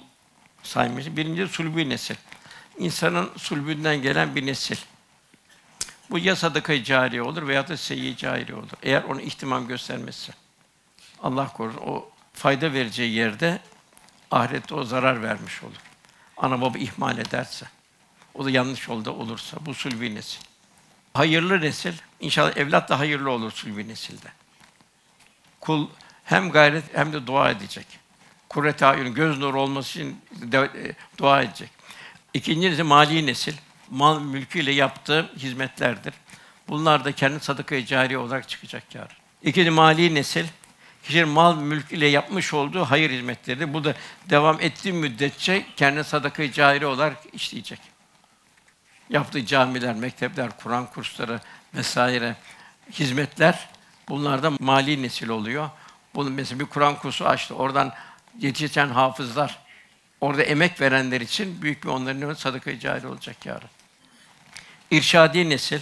Speaker 2: saymış. Birincisi sulbü nesil. İnsanın sulbünden gelen bir nesil. Bu ya sadaka cariye olur veya da seyyi cariye olur. Eğer onu ihtimam göstermezse. Allah korusun o fayda vereceği yerde ahirette o zarar vermiş olur. Ana baba ihmal ederse, o da yanlış yolda olursa bu sulbi nesil. Hayırlı nesil, inşallah evlat da hayırlı olur sulbi nesilde. Kul hem gayret hem de dua edecek. Kurret ayun göz nuru olması için de, e, dua edecek. İkincisi mali nesil. Mal mülküyle yaptığı hizmetlerdir. Bunlar da kendi sadaka-i cariye olarak çıkacak yarın. İkinci mali nesil. Kişinin mal mülk ile yapmış olduğu hayır hizmetleridir. Bu da devam ettiği müddetçe kendi sadaka-i cariye olarak işleyecek. Yaptığı camiler, mektepler, Kur'an kursları vesaire hizmetler bunlardan mali nesil oluyor. Bunun mesela bir Kur'an kursu açtı. Oradan yetişen hafızlar, orada emek verenler için büyük bir onların sadaka-i cari olacak yarın. İrşadi nesil,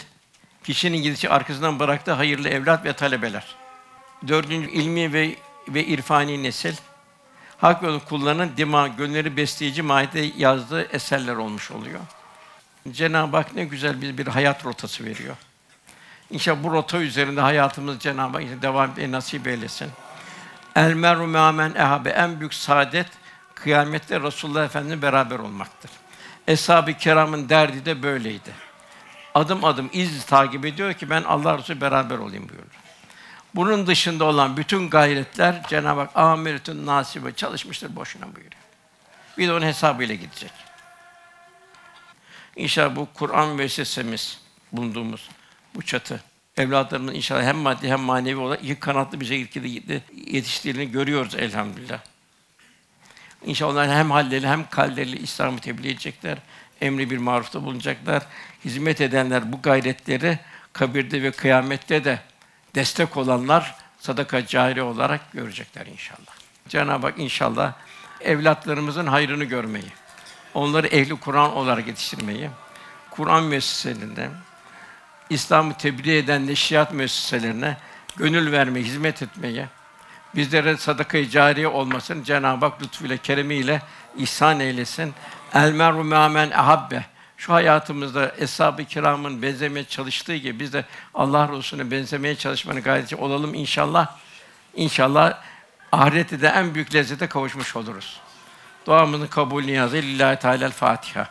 Speaker 2: kişinin gidişi arkasından bıraktığı hayırlı evlat ve talebeler. Dördüncü ilmi ve ve irfani nesil, hak yolunu kullanan dima, gönülleri besleyici mahiyette yazdığı eserler olmuş oluyor. Cenab-ı Hak ne güzel bir, bir hayat rotası veriyor. İnşallah bu rota üzerinde hayatımız Cenab-ı Hak devam etmeyi nasip eylesin. El meru me'amen ehabe en büyük saadet kıyamette Resulullah Efendimizle beraber olmaktır. Eshab-ı kiramın derdi de böyleydi. Adım adım iz takip ediyor ki ben Allah Resulü beraber olayım buyurdu. Bunun dışında olan bütün gayretler Cenab-ı Hak amiretün nasibe çalışmıştır boşuna buyuruyor. Bir de onun hesabıyla gidecek. İnşallah bu Kur'an müessesemiz bulunduğumuz bu çatı evlatlarımızın inşallah hem maddi hem manevi olarak iki kanatlı bir şekilde yetiştiğini görüyoruz elhamdülillah. İnşallah hem halleli hem kalleli İslam'ı tebliğ edecekler. Emri bir marufta bulunacaklar. Hizmet edenler bu gayretleri kabirde ve kıyamette de destek olanlar sadaka cari olarak görecekler inşallah. Cenab-ı Hak inşallah evlatlarımızın hayrını görmeyi, onları ehli Kur'an olarak yetiştirmeyi, Kur'an müesseselerinde, İslam'ı tebliğ eden neşriyat müesseselerine gönül vermeyi, hizmet etmeyi, bizlere sadaka-i cariye olmasın Cenab-ı Hak lütfuyla, keremiyle ihsan eylesin. El meru me'amen ahabbe. Şu hayatımızda eshab-ı kiramın benzemeye çalıştığı gibi biz de Allah Resulüne benzemeye çalışmanın gayreti olalım inşallah. İnşallah ahirette de en büyük lezzete kavuşmuş oluruz. Duamızın kabul niyazı lillahi teala Fatiha.